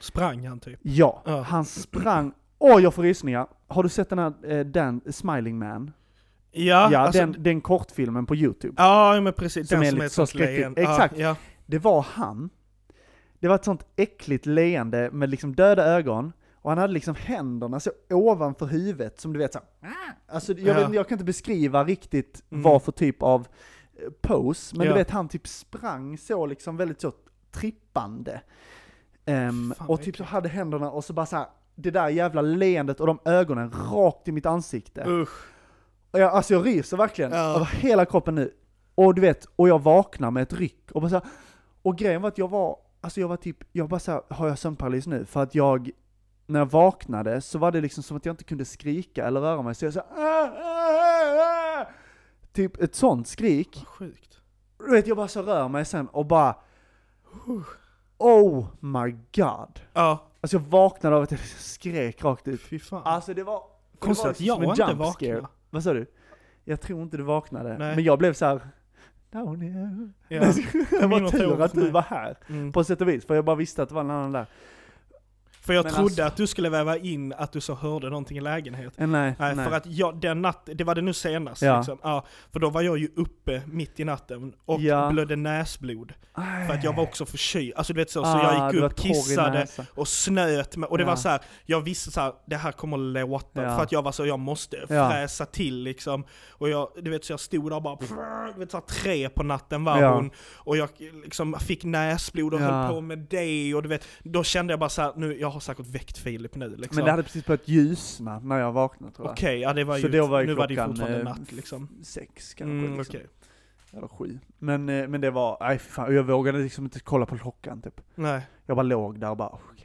Sprang han typ? Ja, Ja. han sprang, åh jag får rysningar. Har du sett den här, eh, Dan, Smiling Man? Ja, Ja, alltså, den, den kortfilmen på YouTube. Ja, men precis. Som den är som är lite ett så sånt leende. Exakt. Ja, Det var han. Det var ett sånt äckligt leende med liksom döda ögon. Och han hade liksom händerna så ovanför huvudet som du vet så här, Alltså jag, Ja. vet, jag kan inte beskriva riktigt Mm. vad för typ av eh, pose, men Ja. du vet han typ sprang så liksom väldigt så trippande. Fan, och typ så hade händerna och så bara så här, det där jävla leendet och de ögonen rakt i mitt ansikte. Usch. Och jag, alltså jag ryser verkligen Ja. över hela kroppen nu. Och du vet, och jag vaknar med ett ryck. Och, bara så här, och grejen var att jag var, alltså jag var typ, jag bara såhär, har jag sömnparalys nu? För att jag, när jag vaknade så var det liksom som att jag inte kunde skrika eller röra mig. Så jag så här, "Ah, ah, ah." Typ ett sånt skrik. Sjukt. Du vet, jag bara så rör mig sen och bara, oh my god. Ja, Alltså jag vaknade av att jag skrek rakt ut. fy fan. Alltså det var... Konstigt att jag som en inte vaknade. Vad sa du? Jag tror inte du vaknade. Nej. Men jag blev så här. Down here. Ja. det var tur att du var här. Mm. På sätt och vis, för jag bara visste att det var en annan där. För jag Men trodde alltså- att du skulle väva in att du så hörde någonting i lägenheten. Eh, nej, Nej, nej. för att jag, den natten, det var det nu senast Ja. liksom. Ja, för då var jag ju uppe mitt i natten och Ja. blödde näsblod. Aj. För att jag var också förkyld, alltså du vet så, så Ah, jag du gick upp, kissade och snöt mig. Och det Ja. var så här, jag visste så här, det här kommer låta. Ja. För att jag var så, jag måste fräsa till liksom. Och jag, du vet så jag stod där och bara, du vet så här, tre på natten var hon. Och jag liksom fick näsblod och Ja. höll på med det. Och du vet, då kände jag bara så här, nu, jag har säkert väckt Filip nu liksom. Men det hade precis börjat ljusna när jag vaknade tror jag. Okej, ja det var Så ju, då var ju nu var det ju fortfarande eh, natt liksom. Sex kanske Mm, liksom. okej. Eller sju. Men, eh, men det var, nej fan, jag vågade liksom inte kolla på klockan typ. Nej. Jag bara låg där och bara, okej.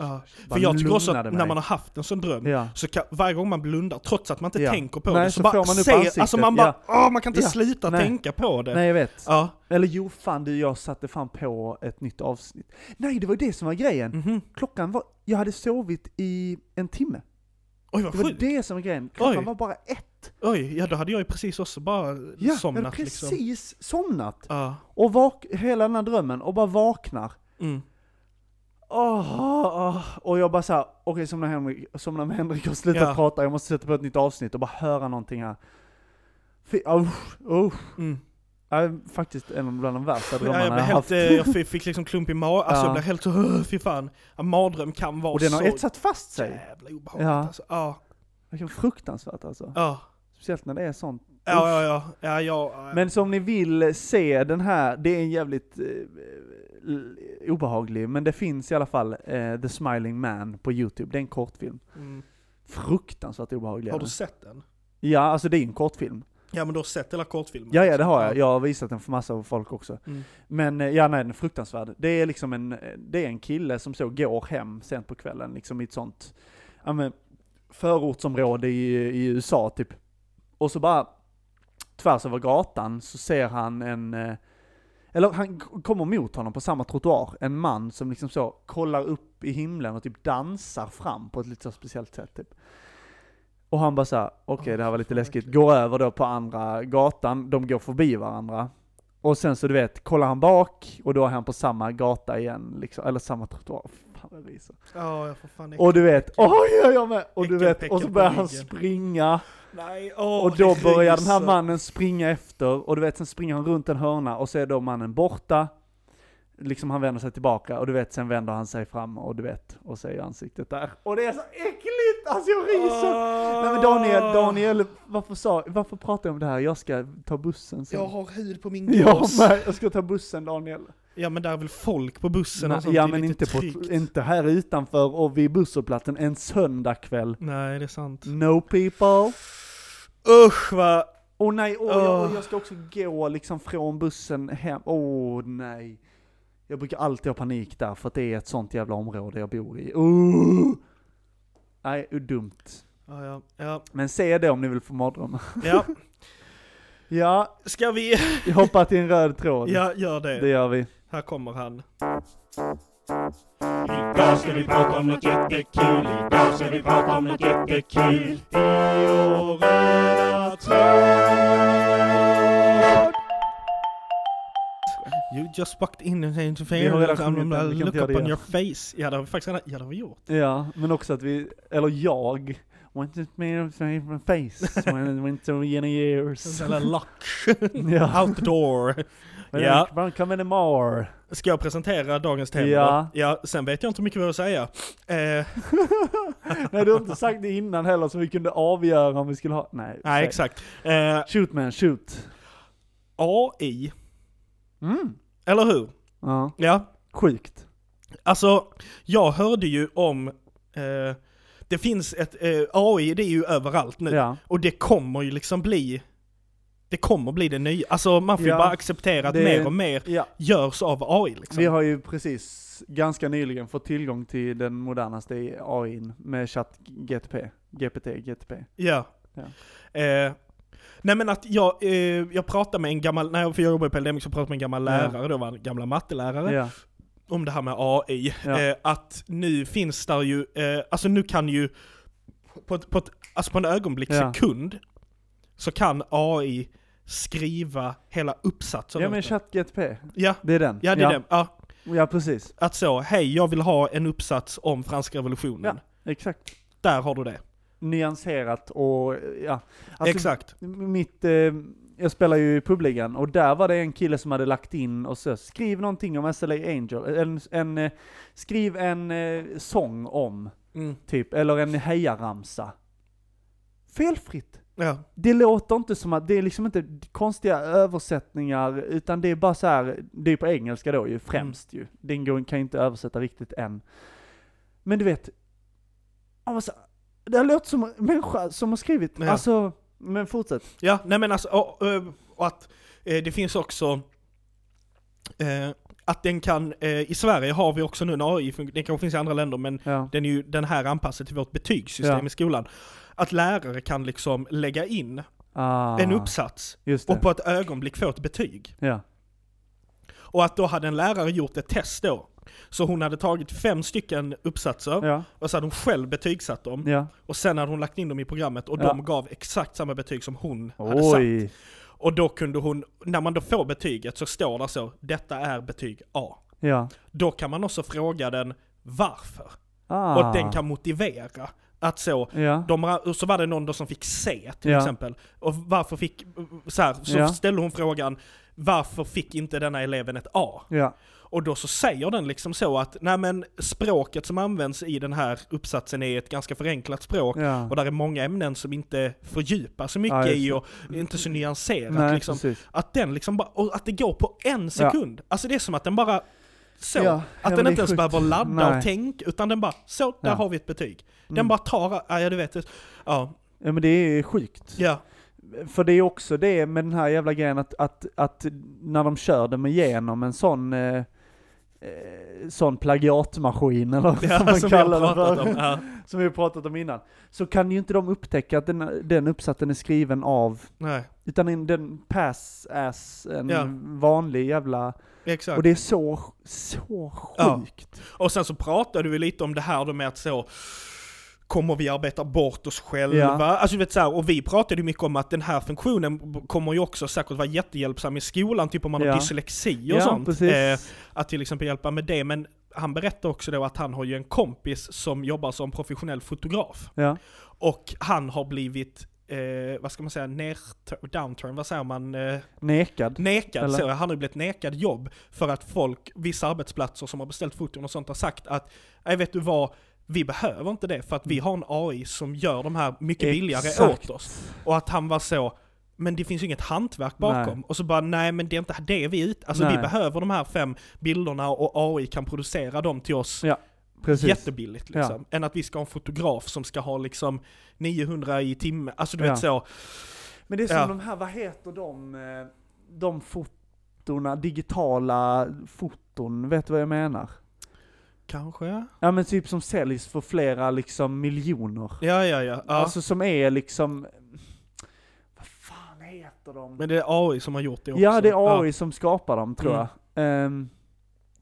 Ja. För jag tycker också att när man har haft en sån dröm, Ja. så kan, varje gång man blundar, trots att man inte Ja. tänker på Nej, det, så så, bara får man upp se, ansiktet, alltså man bara, åh man kan inte Ja. sluta Nej. tänka på det. Nej jag vet. Ja. Eller jo, fan du, jag satte fan på ett nytt avsnitt. Nej, det var ju det som var grejen. Mhm. Klockan var, jag hade sovit i en timme. Oj vad Det var sjukt. det som var grejen. Klockan Oj. var bara ett. Oj, ja då hade jag ju precis också bara Ja, somnat liksom. precis somnat. Ja. Och vak hela den här drömmen, och bara vaknar. Mm. Åh, åh. Och jag bara såhär, okej somna Henrik, somna med Henrik och sluta Ja. prata, jag måste sätta på ett nytt avsnitt och bara höra någonting här. Fy, usch, usch. Mm. Ja, faktiskt en bland de värsta Ja, drömmarna jag, jag, helt, haft. eh, jag fick, liksom klump i magen, alltså Ja. jag blev helt så, "Åh, fy fan. Ja, mardröm kan vara Och den har så etsat fast sig. jävla obehagligt Ja. alltså. Ja. Vilken fruktansvärt alltså. Ja. Speciellt när det är sånt. Ja, ja, ja. ja, ja, ja. Men som ni vill se den här, det är en jävligt eh, obehaglig, men det finns i alla fall eh, The Smiling Man på YouTube, det är en kortfilm. Mm. Fruktansvärt obehaglig. Har du sett den? Ja, alltså det är ju en kortfilm. Ja men du har sett hela kortfilmen? Ja, ja det har jag. Ja. Jag har visat den för massa av folk också. Mm. Men eh, ja, nej den är fruktansvärd. Det är liksom en, eh, det är en kille som så går hem sent på kvällen, liksom i ett sånt, ja men, förortsområde i, i USA typ. Och så bara, tvärs över gatan så ser han en, eh, eller han kommer mot honom på samma trottoar, en man som liksom så kollar upp i himlen och typ dansar fram på ett lite så speciellt sätt typ. Och han bara såhär, okej det här var lite läskigt, går över då på andra gatan, de går förbi varandra. Och sen så du vet, kollar han bak och då är han på samma gata igen, liksom, eller samma trottoar. Fan vad. Ja, jag får fan Och du vet, oj jag jag med! Och du vet, och så börjar han springa. Nej, åh, Och då börjar den här mannen springa efter, och du vet, sen springer han runt en hörna och så är då mannen borta. Liksom han vänder sig tillbaka, och du vet, sen vänder han sig fram, och du vet, och så är ansiktet där. Och det är så äckligt! Alltså jag ryser! Åh. Nej men Daniel, Daniel, varför, sa, varför pratar jag om det här? Jag ska ta bussen sen. Jag har hud på min Jag gås. med, jag ska ta bussen Daniel. Ja men där är väl folk på bussen och sånt, ja men inte, på, inte här utanför och vid busshållplatsen en söndagkväll. Nej, det är sant. No people. Usch vad... Åh nej, åh, jag, Åh. jag ska också gå liksom från bussen hem. Åh nej. Jag brukar alltid ha panik där för att det är ett sånt jävla område jag bor i. Uh. Nej, dumt. Ja, ja, ja. Men se det om ni vill få mardrömmar. ja. Ja, Ska vi... jag hoppar till en röd tråd. Ja, gör det. Det gör vi. Här kommer han. Idag ska vi prata om något jättekul. Idag ska vi prata om något jättekul. I röda tråd. You just walked in and Vi har redan den, gonna vi kan look inte up göra on det your face. Ja, det har vi faktiskt redan, ja, det har vi gjort. Ja, men också att vi, eller jag, want it made of my face when it went so many years. Eller lock. ja. Outdoor. Men Ja. ja. come anymore. Ska jag presentera dagens tema Ja. Ja, sen vet jag inte mycket vad att säga. Eh, Nej du har inte sagt det innan heller så vi kunde avgöra om vi skulle ha, nej. nej, säg. exakt. Eh, Shoot man, shoot. AI, Mm. eller hur? Ja, Ja, sjukt. Alltså, jag hörde ju om eh, det finns ett, eh, AI det är ju överallt nu. Ja. Och det kommer ju liksom bli, det kommer bli det nya. Alltså man får ju Ja, bara acceptera att det- mer och mer ja. görs av AI liksom. Vi har ju precis ganska nyligen fått tillgång till den modernaste AI med chatt GTP. GPT, GTP. Ja. Ja. Eh, nej men att jag, eh, jag pratade med en gammal, när jag, för jag jobbar på LDMX, så pratade jag med en gammal Ja. lärare, då var en gamla mattelärare, Ja. om det här med AI. Ja. Eh, att nu finns där ju, eh, alltså nu kan ju, på, ett, på, ett, alltså på en ögonblick, Ja. sekund, så kan AI skriva hela uppsatser. Ja men en. chatt GTP, ja, det är den. ja det är det. Ja, Ja precis, att så, hej jag vill ha en uppsats om franska revolutionen. exakt. Där har du det. Nyanserat och ja. Alltså, Exakt. Mitt, eh, jag spelar ju i publiken och där var det en kille som hade lagt in och så skriv någonting om SLA Angel, en, en, eh, skriv en eh, sång om, Mm. typ, eller en hejaramsa. Felfritt. Ja. Det låter inte som att, det är liksom inte konstiga översättningar, utan det är bara så här, det är på engelska då ju främst ju. Den kan ju inte översätta riktigt än. Men du vet, ja, vad så- det låter som en människa som har skrivit, Ja. alltså, men fortsätt. Ja, nej men alltså, och, och- att eh, det finns också eh, att den kan, eh, i Sverige har vi också nu en AI, den kanske finns i andra länder men Ja. den är ju den här anpassad till vårt betygssystem Ja. i skolan. Att lärare kan liksom lägga in Ah, en uppsats och på ett ögonblick få ett betyg. Ja. Och att då hade en lärare gjort ett test då. Så hon hade tagit fem stycken uppsatser Ja. och så hade hon själv betygsatt dem. Ja. Och sen hade hon lagt in dem i programmet och Ja. de gav exakt samma betyg som hon hade satt. Oj. Och då kunde hon, när man då får betyget så står det så, detta är betyg A. Ja. Då kan man också fråga den varför. Ah. Och den kan motivera att så, Ja. de, så var det någon då som fick C till Ja. exempel. Och varför fick, så, här, så Ja. ställde hon frågan, varför fick inte denna eleven ett A? Ja. Och då så säger den liksom så att, nej men språket som används i den här uppsatsen är ett ganska förenklat språk. Ja. Och där är många ämnen som inte fördjupar så mycket Ja, i och inte så nyanserat Nej, liksom. precis. Att den liksom bara, och att det går på en sekund. Alltså det är som att den bara, så. Ja, att den inte ens behöver ladda Nej. och tänka, utan den bara, så, där Ja. har vi ett betyg. Den Mm. bara tar, ja du vet, ja, Ja men det är sjukt. ja, För det är också det med den här jävla grejen att, att, att när de kör dem igenom en sån, eh, eh, sån plagiatmaskin eller vad ja man som kallar det för, om. Ja, som vi har pratat om innan, så kan ju inte de upptäcka att den, den uppsatsen är skriven av, nej, utan den, den pass as en Ja. vanlig jävla, exakt. och det är så, så Ja. sjukt. Och sen så pratade vi lite om det här då med att så, kommer vi arbeta bort oss själva? Ja. Alltså du vet så här, och vi pratade ju mycket om att den här funktionen kommer ju också säkert vara jättehjälpsam i skolan, typ om man Ja. har dyslexi och Ja, sånt. Eh, att till exempel hjälpa med det, men han berättar också då att han har ju en kompis som jobbar som professionell fotograf. Ja. Och han har blivit, eh, vad ska man säga, ner, downturn, vad säger man? Eh, Nekad. Nekad, Eller? så, han har ju blivit nekad jobb för att folk, vissa arbetsplatser som har beställt foton och sånt har sagt att, nej vet du vad, vi behöver inte det för att vi har en AI som gör de här mycket billigare Mm. Exakt. åt oss. Och att han var så, men det finns ju inget hantverk bakom. Nej. Och så bara, nej men det är inte det vi är ute Alltså vi Nej. behöver de här fem bilderna och AI kan producera dem till oss Ja, precis. jättebilligt liksom. Än att vi ska ha en fotograf som ska ha liksom 900 i timmen. Alltså du Ja. vet så. Men det är som Ja. de här, vad heter de, eh, de fotona, digitala foton, vet du vad jag menar? Kanske? Ja men typ som säljs för flera liksom miljoner. Ja, ja, ja. ja. Alltså som är liksom, vad fan heter de? men det är AI som har gjort det också. ja det är AI som skapar dem tror Mm. jag. Ehm,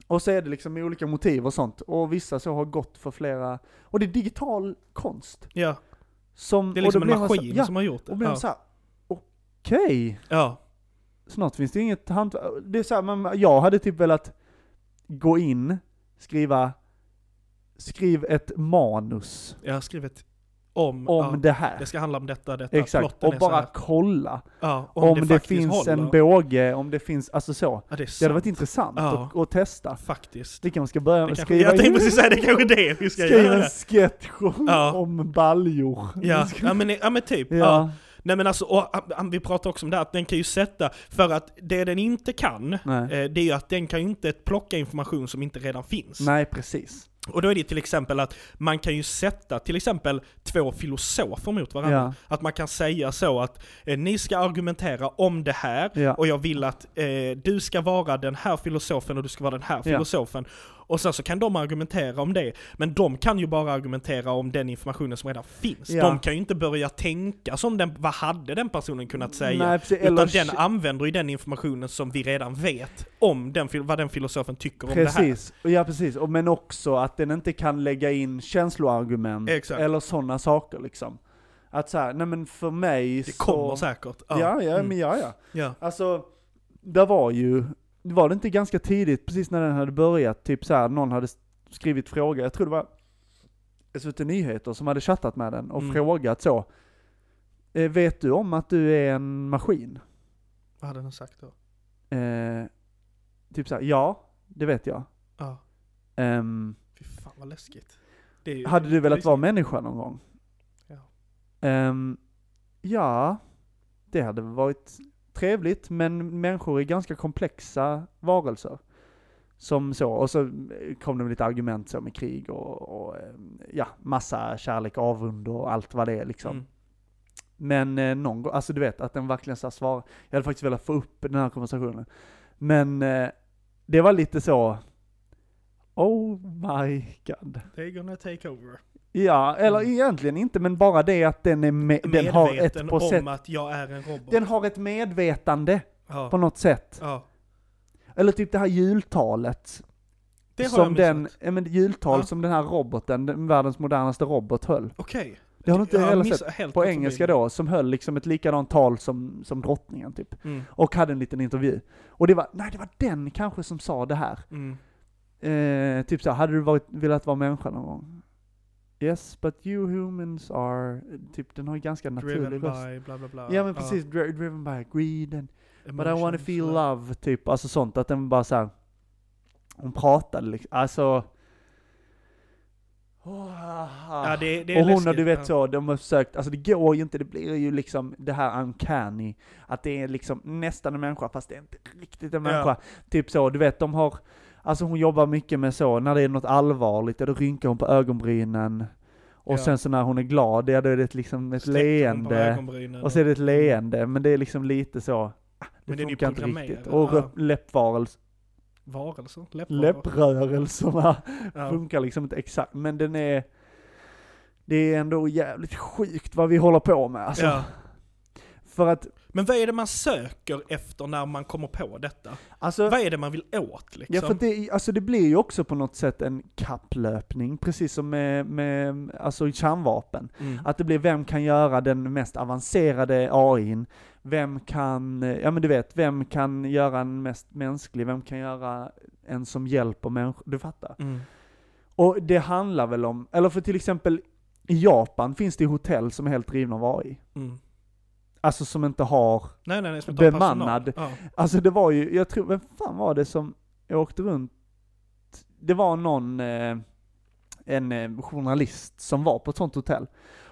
och så är det liksom med olika motiv och sånt. Och vissa så har gått för flera, och det är digital konst. Ja, Som, det är liksom en maskin så, ja, som har gjort det. och blir ja. såhär, okej. ja. Snart finns det inget hantverk. Det är så här, jag hade typ velat gå in, skriva, skriv ett manus Jag har skrivit om, om ja, det här. det ska handla om detta, detta, Exakt, och är bara kolla. ja, Om, det, faktiskt finns en håller. båge, om det finns, alltså så. Ja, det är Det hade varit intressant att, att testa. Faktiskt. Det kanske man ska börja Det med, skriva jag tänkte precis säga det, kanske det vi ska skriva göra. en sketch om, om baljor. Ja, ja, men, ja men typ. Ja. Nej men alltså, och, ah, vi pratar också om det här att den kan ju sätta, för att det den inte kan, eh, det är ju att den kan ju inte plocka information som inte redan finns. Nej, precis. Och då är det till exempel att man kan ju sätta till exempel två filosofer mot varandra. Ja. Att man kan säga så att eh, ni ska argumentera om det här Ja. och jag vill att eh, du ska vara den här filosofen och du ska vara den här Ja. Och sen så kan de argumentera om det, men de kan ju bara argumentera om den informationen som redan finns. Ja. De kan ju inte börja tänka som den, vad hade den personen kunnat säga? Nej, precis, Utan den använder ju den informationen som vi redan vet om den, vad den filosofen tycker om det här. Precis, ja precis. Och men också att den inte kan lägga in känsloargument Exakt. eller sådana saker liksom. Att så här, nej men för mig Det så... kommer säkert. Ja, ja, Mm. men ja, ja. ja. Alltså, det var ju, var det inte ganska tidigt, precis när den hade börjat, typ så här, någon hade skrivit fråga, jag tror det var SVT Nyheter som hade chattat med den och Mm. frågat så, eh, vet du om att du är en maskin? Vad hade den sagt då? Eh, typ så här, ja, det vet jag. Ja. Ehm, Fy fan vad läskigt. Ju- hade du velat vara människa någon gång? Ja. Ehm, ja, det hade varit trevligt, men människor är ganska komplexa varelser. Som så, och så kom det lite argument så med krig och, och ehm, ja, massa kärlek, avund och allt vad det är liksom. Mm. Men eh, någon gång, alltså du vet att den verkligen så svarar. Jag hade faktiskt velat få upp den här konversationen. Men eh, det var lite så, oh my god. They're gonna take over. Ja, eller Mm. egentligen inte, men bara det att den är med, den har ett på sätt, om att jag är en robot. den har ett medvetande ja. på något sätt. ja. Eller typ det här jultalet. Det har som jag den, ja, men jultal Ja. som den här roboten, den världens modernaste robot höll. Okej. Det har du inte heller sett? helt På engelska då, som höll liksom ett likadant tal som, som drottningen typ. Mm. Och hade en liten intervju. Och det var, nej det var den kanske som sa det här. Mm. Eh, typ så hade du varit, velat vara människa någon gång? Yes, but you humans are, typ den har ju ganska naturlig Driven röst. by bla bla bla. Ja men precis, dri- driven by greed and, but I wanna feel love, typ, alltså sånt, att den bara såhär, hon pratade liksom, alltså, Ja det, det och hon läskigt, och du vet ja. så, de har försökt, alltså det går ju inte, det blir ju liksom det här uncanny, att det är liksom nästan en människa fast det är inte riktigt en Ja. människa. Typ så, du vet de har, alltså hon jobbar mycket med så, när det är något allvarligt, ja, då rynkar hon på ögonbrynen. Och Ja. sen så när hon är glad, ja då är det liksom ett på leende. Och så är det ett leende, men det är liksom lite så, ah, det Men det funkar inte programmerat, riktigt. Och ja. röp- läppvarelse, Varelser? Läppvarelser? läpprörelserna Ja. funkar liksom inte exakt, men den är, det är ändå jävligt sjukt vad vi håller på med alltså. För att, Men vad är det man söker efter när man kommer på detta? alltså, Vad är det man vill åt liksom? Ja för det, alltså det blir ju också på något sätt en kapplöpning, precis som med, med alltså kärnvapen. Mm. Att det blir vem kan göra den mest avancerade AIn, vem kan, ja men du vet, vem kan göra en mest mänsklig, vem kan göra en som hjälper människor, du fattar? Mm. Och det handlar väl om, eller för till exempel i Japan finns det hotell som är helt drivna av AI. Mm. Alltså som inte har Nej nej nej, som inte har Bemannad. personal. Ja. Alltså det var ju, jag tror, vem fan var det som jag åkte runt? Det var någon, eh, en eh, journalist som var på ett sånt hotell.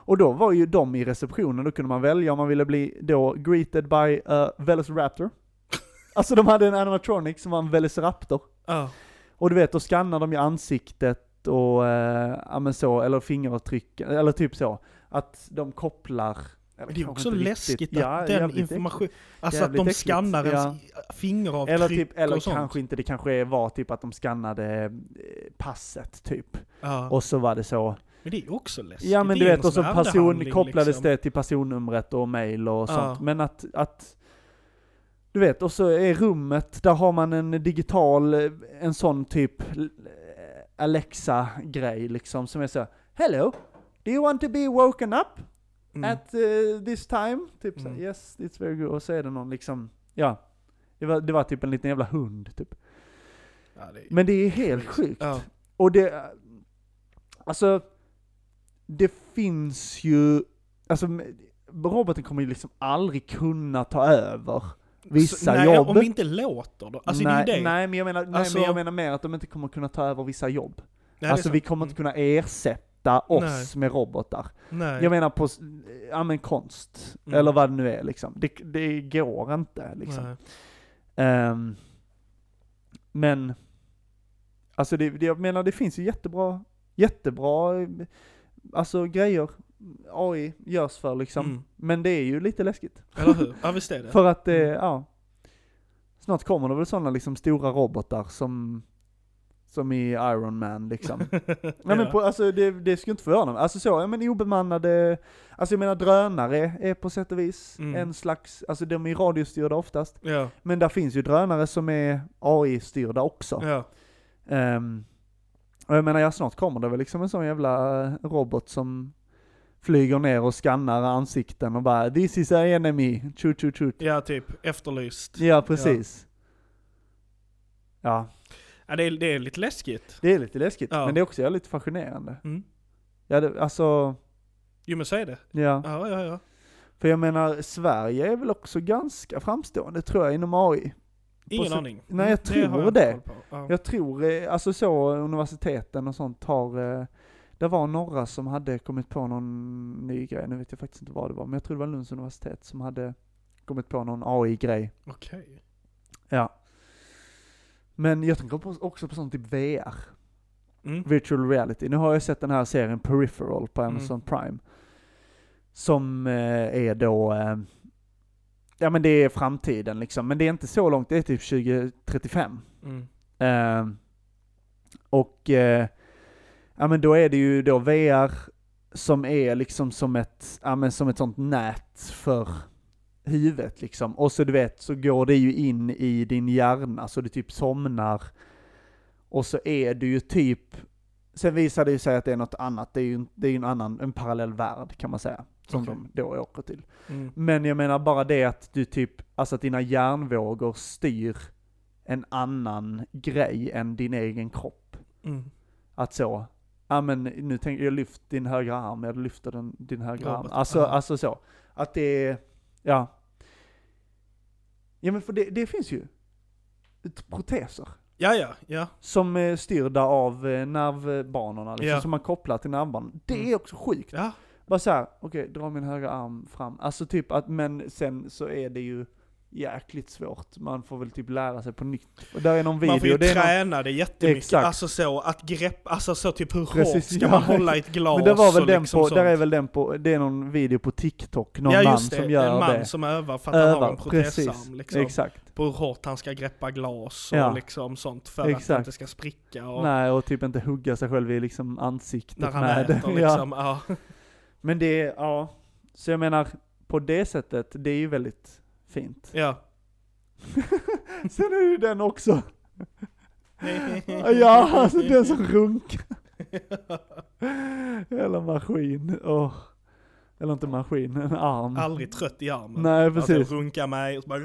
Och då var ju de i receptionen, då kunde man välja om man ville bli då greeted by a Velociraptor. Alltså de hade en animatronic som var en Velociraptor. Ja. Och du vet, då skannar de ju ansiktet och, eh, ja men så, eller fingeravtryck, eller typ så. Att de kopplar, Men det är också läskigt riktigt. att Ja, den jävligt information, alltså att de äckligt. skannar ens Ja. fingeravtryck Eller, typ, eller och sånt. kanske inte, det kanske var typ att de skannade eh, passet typ. Ja. Och så var det så. Men det är också läskigt. Ja men du vet, och så person, kopplades liksom. det till personnumret och mail och sånt. Men att, att, du vet, och så är rummet, där har man en digital, eh, en sån typ eh, Alexa-grej liksom, som är så Hello, do you want to be woken up Mm. at eh, this time? Typ så, Mm. yes, it's very good. Och så är det någon liksom, ja. Det var, det var typ en liten jävla hund typ. Ja, det är Men det är helt sjukt. Ja. Och det, alltså, det finns ju, alltså roboten kommer ju liksom aldrig kunna ta över vissa Så, nej, jobb. om vi inte låter då. Alltså nej, det är ju det. nej, men jag menar, nej, Alltså- men jag menar mer att de inte kommer kunna ta över vissa jobb. Nej, alltså vi kommer inte kunna ersätta oss Nej. med robotar. Nej. Jag menar på, ja men konst, Mm. eller vad det nu är liksom. Det, det går inte liksom. Ehm, men, Alltså det, det, jag menar det finns ju jättebra, jättebra, alltså grejer AI görs för liksom. Mm. Men det är ju lite läskigt. Eller hur? Ja visst är det. För att, eh, Mm. ja. Snart kommer det väl sådana liksom stora robotar som, som i Iron Man liksom. Nej men på, alltså det, det skulle inte förvåna mig. Alltså så, ja men obemannade, alltså jag menar drönare är på sätt och vis Mm. en slags, alltså de är radiostyrda oftast. Ja, Men där finns ju drönare som är AI-styrda också. ja. Ehm, och jag menar, ja snart kommer det väl liksom en sån jävla eh, robot som flyger ner och skannar ansikten och bara 'This is a enemy, chut chut chut' Ja, typ efterlyst. Ja precis. Ja, Ja, det, är, det är lite läskigt. det är lite läskigt, Ja. men det är också jävligt fascinerande. Mm. Ja, det, alltså, Jo men så är det. ja. Ja, ja, ja. För jag menar, Sverige är väl också ganska framstående tror jag inom AI. Ingen sätt- aning. Nej, jag Mm, tror har jag det. Ja. Jag tror, eh, alltså så, universiteten och sånt har, eh, det var några som hade kommit på någon ny grej, nu vet jag faktiskt inte vad det var, men jag tror det var Lunds universitet som hade kommit på någon AI-grej. Okej. Ja. Men jag tänker på, också på sånt typ VR, Mm. virtual reality. Nu har jag sett den här serien Peripheral på Mm. Amazon Prime. Som eh, är då, eh, ja men det är framtiden liksom, men det är inte så långt, det är typ 2035. Mm. Eh, och, ja men då är det ju då VR som är liksom som ett, ja men som ett sånt nät för huvudet liksom. Och så du vet, så går det ju in i din hjärna så du typ somnar. Och så är du ju typ, sen visar det ju sig att det är något annat, det är ju det är en annan, en parallell värld kan man säga. Som Okej. de då åker till. Mm. Men jag menar bara det att du typ, alltså att dina hjärnvågor styr en annan grej än din egen kropp. Mm. Att så, ja men nu tänker jag lyft din högra arm, jag lyfter den, din högra arm. Alltså, alltså så. Att det är, ja. Ja men för det, det finns ju proteser Ja, ja, ja. som är styrda av eh, nervbanorna liksom, Ja. som man kopplar till nervbanan. Det Mm. är också sjukt. Ja, Bara såhär, okej, dra min högra arm fram. Alltså typ att, men sen så är det ju jäkligt svårt. Man får väl typ lära sig på nytt. Och där är någon video. man får ju det är någon, träna det jättemycket. Exakt. Alltså så, att grepp, alltså så typ hur Precis, hårt ska ja. man hålla i ett glas men det var väl den liksom på, sånt. där är väl den på, det är någon video på TikTok, någon ja, man det. som gör en man det. som övar för att han har Övar, en protesarm liksom. Exakt. På hur hårt han ska greppa glas och Ja. liksom sånt för att det Exakt. inte ska spricka och Nej, och typ inte hugga sig själv i liksom ansiktet när han med äter ja. liksom. Ja. Men det, ja. Så jag menar, på det sättet, det är ju väldigt fint. ja. Sen är ju den också. ja, alltså den som runkar. Eller maskin. Åh. Eller inte maskin, en arm. Aldrig trött i armen. Nej, precis. Alltså runka mig och så bara...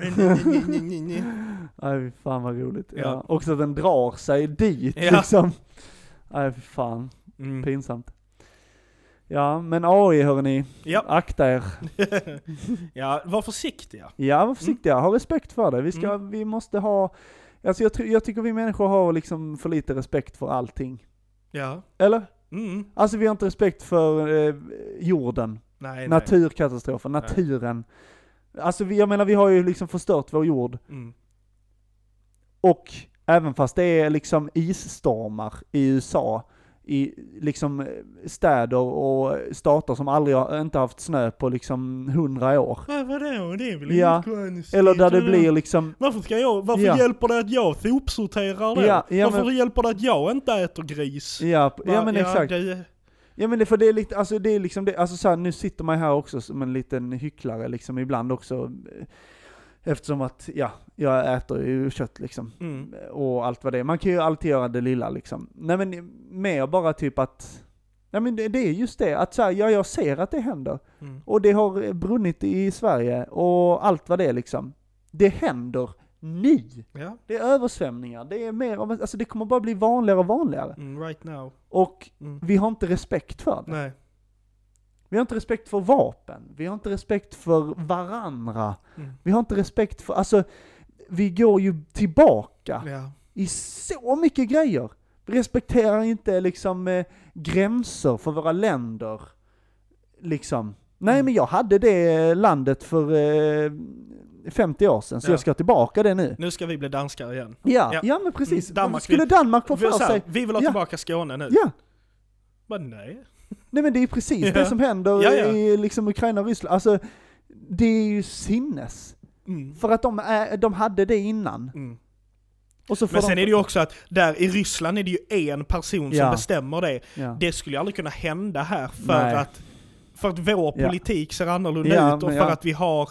Nej fan vad roligt. Ja. Ja. Också att den drar sig dit Ja. liksom. Nej fan, Mm. pinsamt. Ja, men AI hörni, Ja. akta er. ja, var försiktiga. Ja, var försiktiga, ha respekt för det. Vi ska, Mm. vi måste ha, alltså jag, jag tycker vi människor har liksom för lite respekt för allting. Ja. Eller? Mm. Alltså vi har inte respekt för eh, jorden, Nej, naturkatastrofen, Nej. naturen. Alltså vi, jag menar vi har ju liksom förstört vår jord. Mm. Och även fast det är liksom isstormar i USA, i liksom eh, städer och stater som aldrig har, inte haft snö på liksom hundra år. Ja, vadå? Det är väl Ja. konstigt? Eller där det blir liksom, Varför ska jag, varför Ja. hjälper det att jag sopsorterar då? Ja, ja, varför men- hjälper det att jag inte äter gris? ja, ja men exakt. Det, Ja men det, för det är lite, alltså det är liksom det, alltså så här, nu sitter man här också som en liten hycklare liksom ibland också. Eftersom att, ja, jag äter ju kött liksom. mm. Och allt vad det är. Man kan ju alltid göra det lilla liksom. Nej men mer bara typ att, nej men det, det är just det, att så här, ja jag ser att det händer. Mm. Och det har brunnit i Sverige och allt vad det är liksom. Det händer nu. Ja, Det är översvämningar, det är mer av, alltså det kommer bara bli vanligare och vanligare. mm, right now. Och Mm. vi har inte respekt för det. Nej. Vi har inte respekt för vapen, vi har inte respekt för varandra, Mm. vi har inte respekt för, alltså, vi går ju tillbaka Ja. i så mycket grejer. Vi respekterar inte liksom eh, gränser för våra länder. Liksom. Nej Mm. men jag hade det landet för, eh, 50 år sedan, så Ja. jag ska tillbaka det nu. Nu ska vi bli danskar igen. Ja, Ja. ja, men precis. Danmark Skulle Danmark få Vi, för sig... vi vill ha tillbaka Skåne nu. Ja, Men nej. Nej men det är precis Ja. det som händer Ja, ja. i liksom Ukraina och Ryssland. Alltså, det är ju sinnes. Mm. För att de, är, de hade det innan. Mm. Men de, sen är det ju också att där i Ryssland är det ju en person som bestämmer det. Det skulle ju aldrig kunna hända här för Nej. att, för att vår politik ser annorlunda ut och för att vi har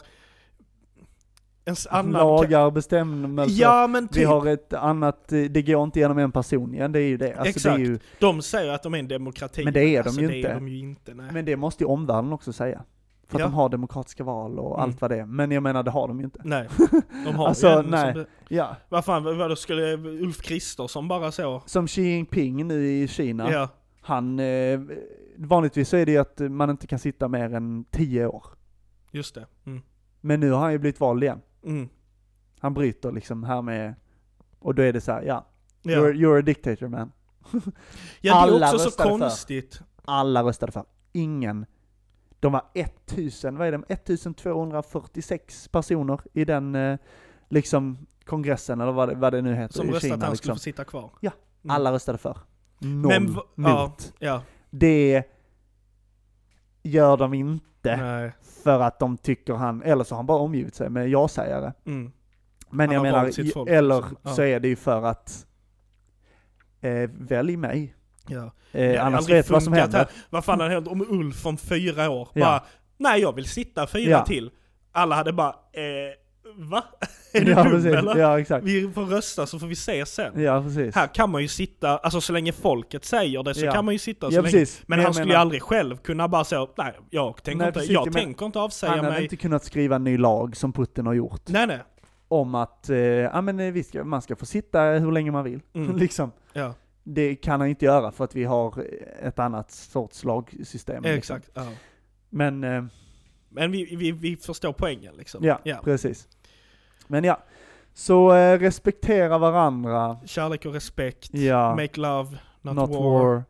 en annan... Lagar, bestämmelser. Ja men Vi typ, har ett annat, eh, det går inte genom en person igen, det är ju det. Alltså Exakt. Det ju, de säger att de är en demokrati. Men det är de alltså, ju det inte. Är de ju inte nej. men det måste ju omvärlden också säga. För att Ja. de har demokratiska val och Mm. allt vad det är. Men jag menar, det har de ju inte. nej. De har Alltså, ju nej. som... Ja. Vad fan, vad vad då skulle Ulf Kristersson bara så? Som Xi Jinping nu i Kina. Ja. Han, eh, vanligtvis så är det ju att man inte kan sitta mer än 10 år. just det. Mm. Men nu har han ju blivit vald igen. Mm. Han bryter liksom här med, och då är det så här, ja. Ja. You're, you're a dictator man. ja, det är alla också så röstade för. konstigt. Alla röstade för. Ingen. De var 1000, vad är det, 1246 personer i den eh, liksom kongressen eller vad det, vad det nu heter Som i röstade att Kina. han skulle Liksom. få sitta kvar. Ja, Mm. Alla röstade för. Noll Men v- ja. mot. Ja. Det gör de inte Nej. för att de tycker han, eller så har han bara omgivit sig med ja-sägare. Mm. Men Han jag menar, folk, eller liksom. Ja. så är det ju för att eh, välj mig. Ja. Eh, annars vet vad som händer. här. Vad fan hade hänt om Ulf om fyra år Ja. bara, nej jag vill sitta fyra Ja. till. Alla hade bara, eh, va? Är du ja, dum precis. eller? Ja, exakt. Vi får rösta så får vi se sen. Ja, precis. Här kan man ju sitta, alltså så länge folket säger det så Ja. kan man ju sitta så Ja, länge. precis. Men jag han skulle ju menar, aldrig själv kunna bara säga, nej jag tänker Nej, inte, precis, jag jag men- tänker inte avsäga Han hade mig. inte kunnat skriva en ny lag som Putin har gjort. Nej nej. Om att, eh, ja men eh, vi ska, man ska få sitta hur länge man vill. Mm. liksom. Ja, Det kan han inte göra för att vi har ett annat sorts lagsystem. liksom. exakt. Ja. Men, eh, Men vi, vi, vi förstår poängen liksom. ja. precis. Men ja, så eh, respektera varandra. Kärlek och respekt. Ja. Make love, not, Not war. war.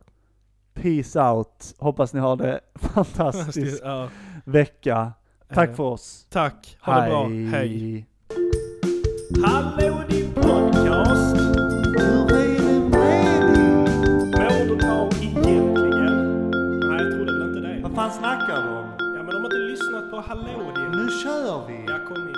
Peace out. Hoppas ni har det fantastisk ja. vecka. Tack Eh, för oss. Tack, ha det bra, hej. Hallå din podcast! Hur är det med dig? Mår du bra egentligen? Nej, jag trodde väl inte det. Vad fan snackar du om? Ja, men de har inte lyssnat på Hallå din. Nu kör vi! Ja, kom in.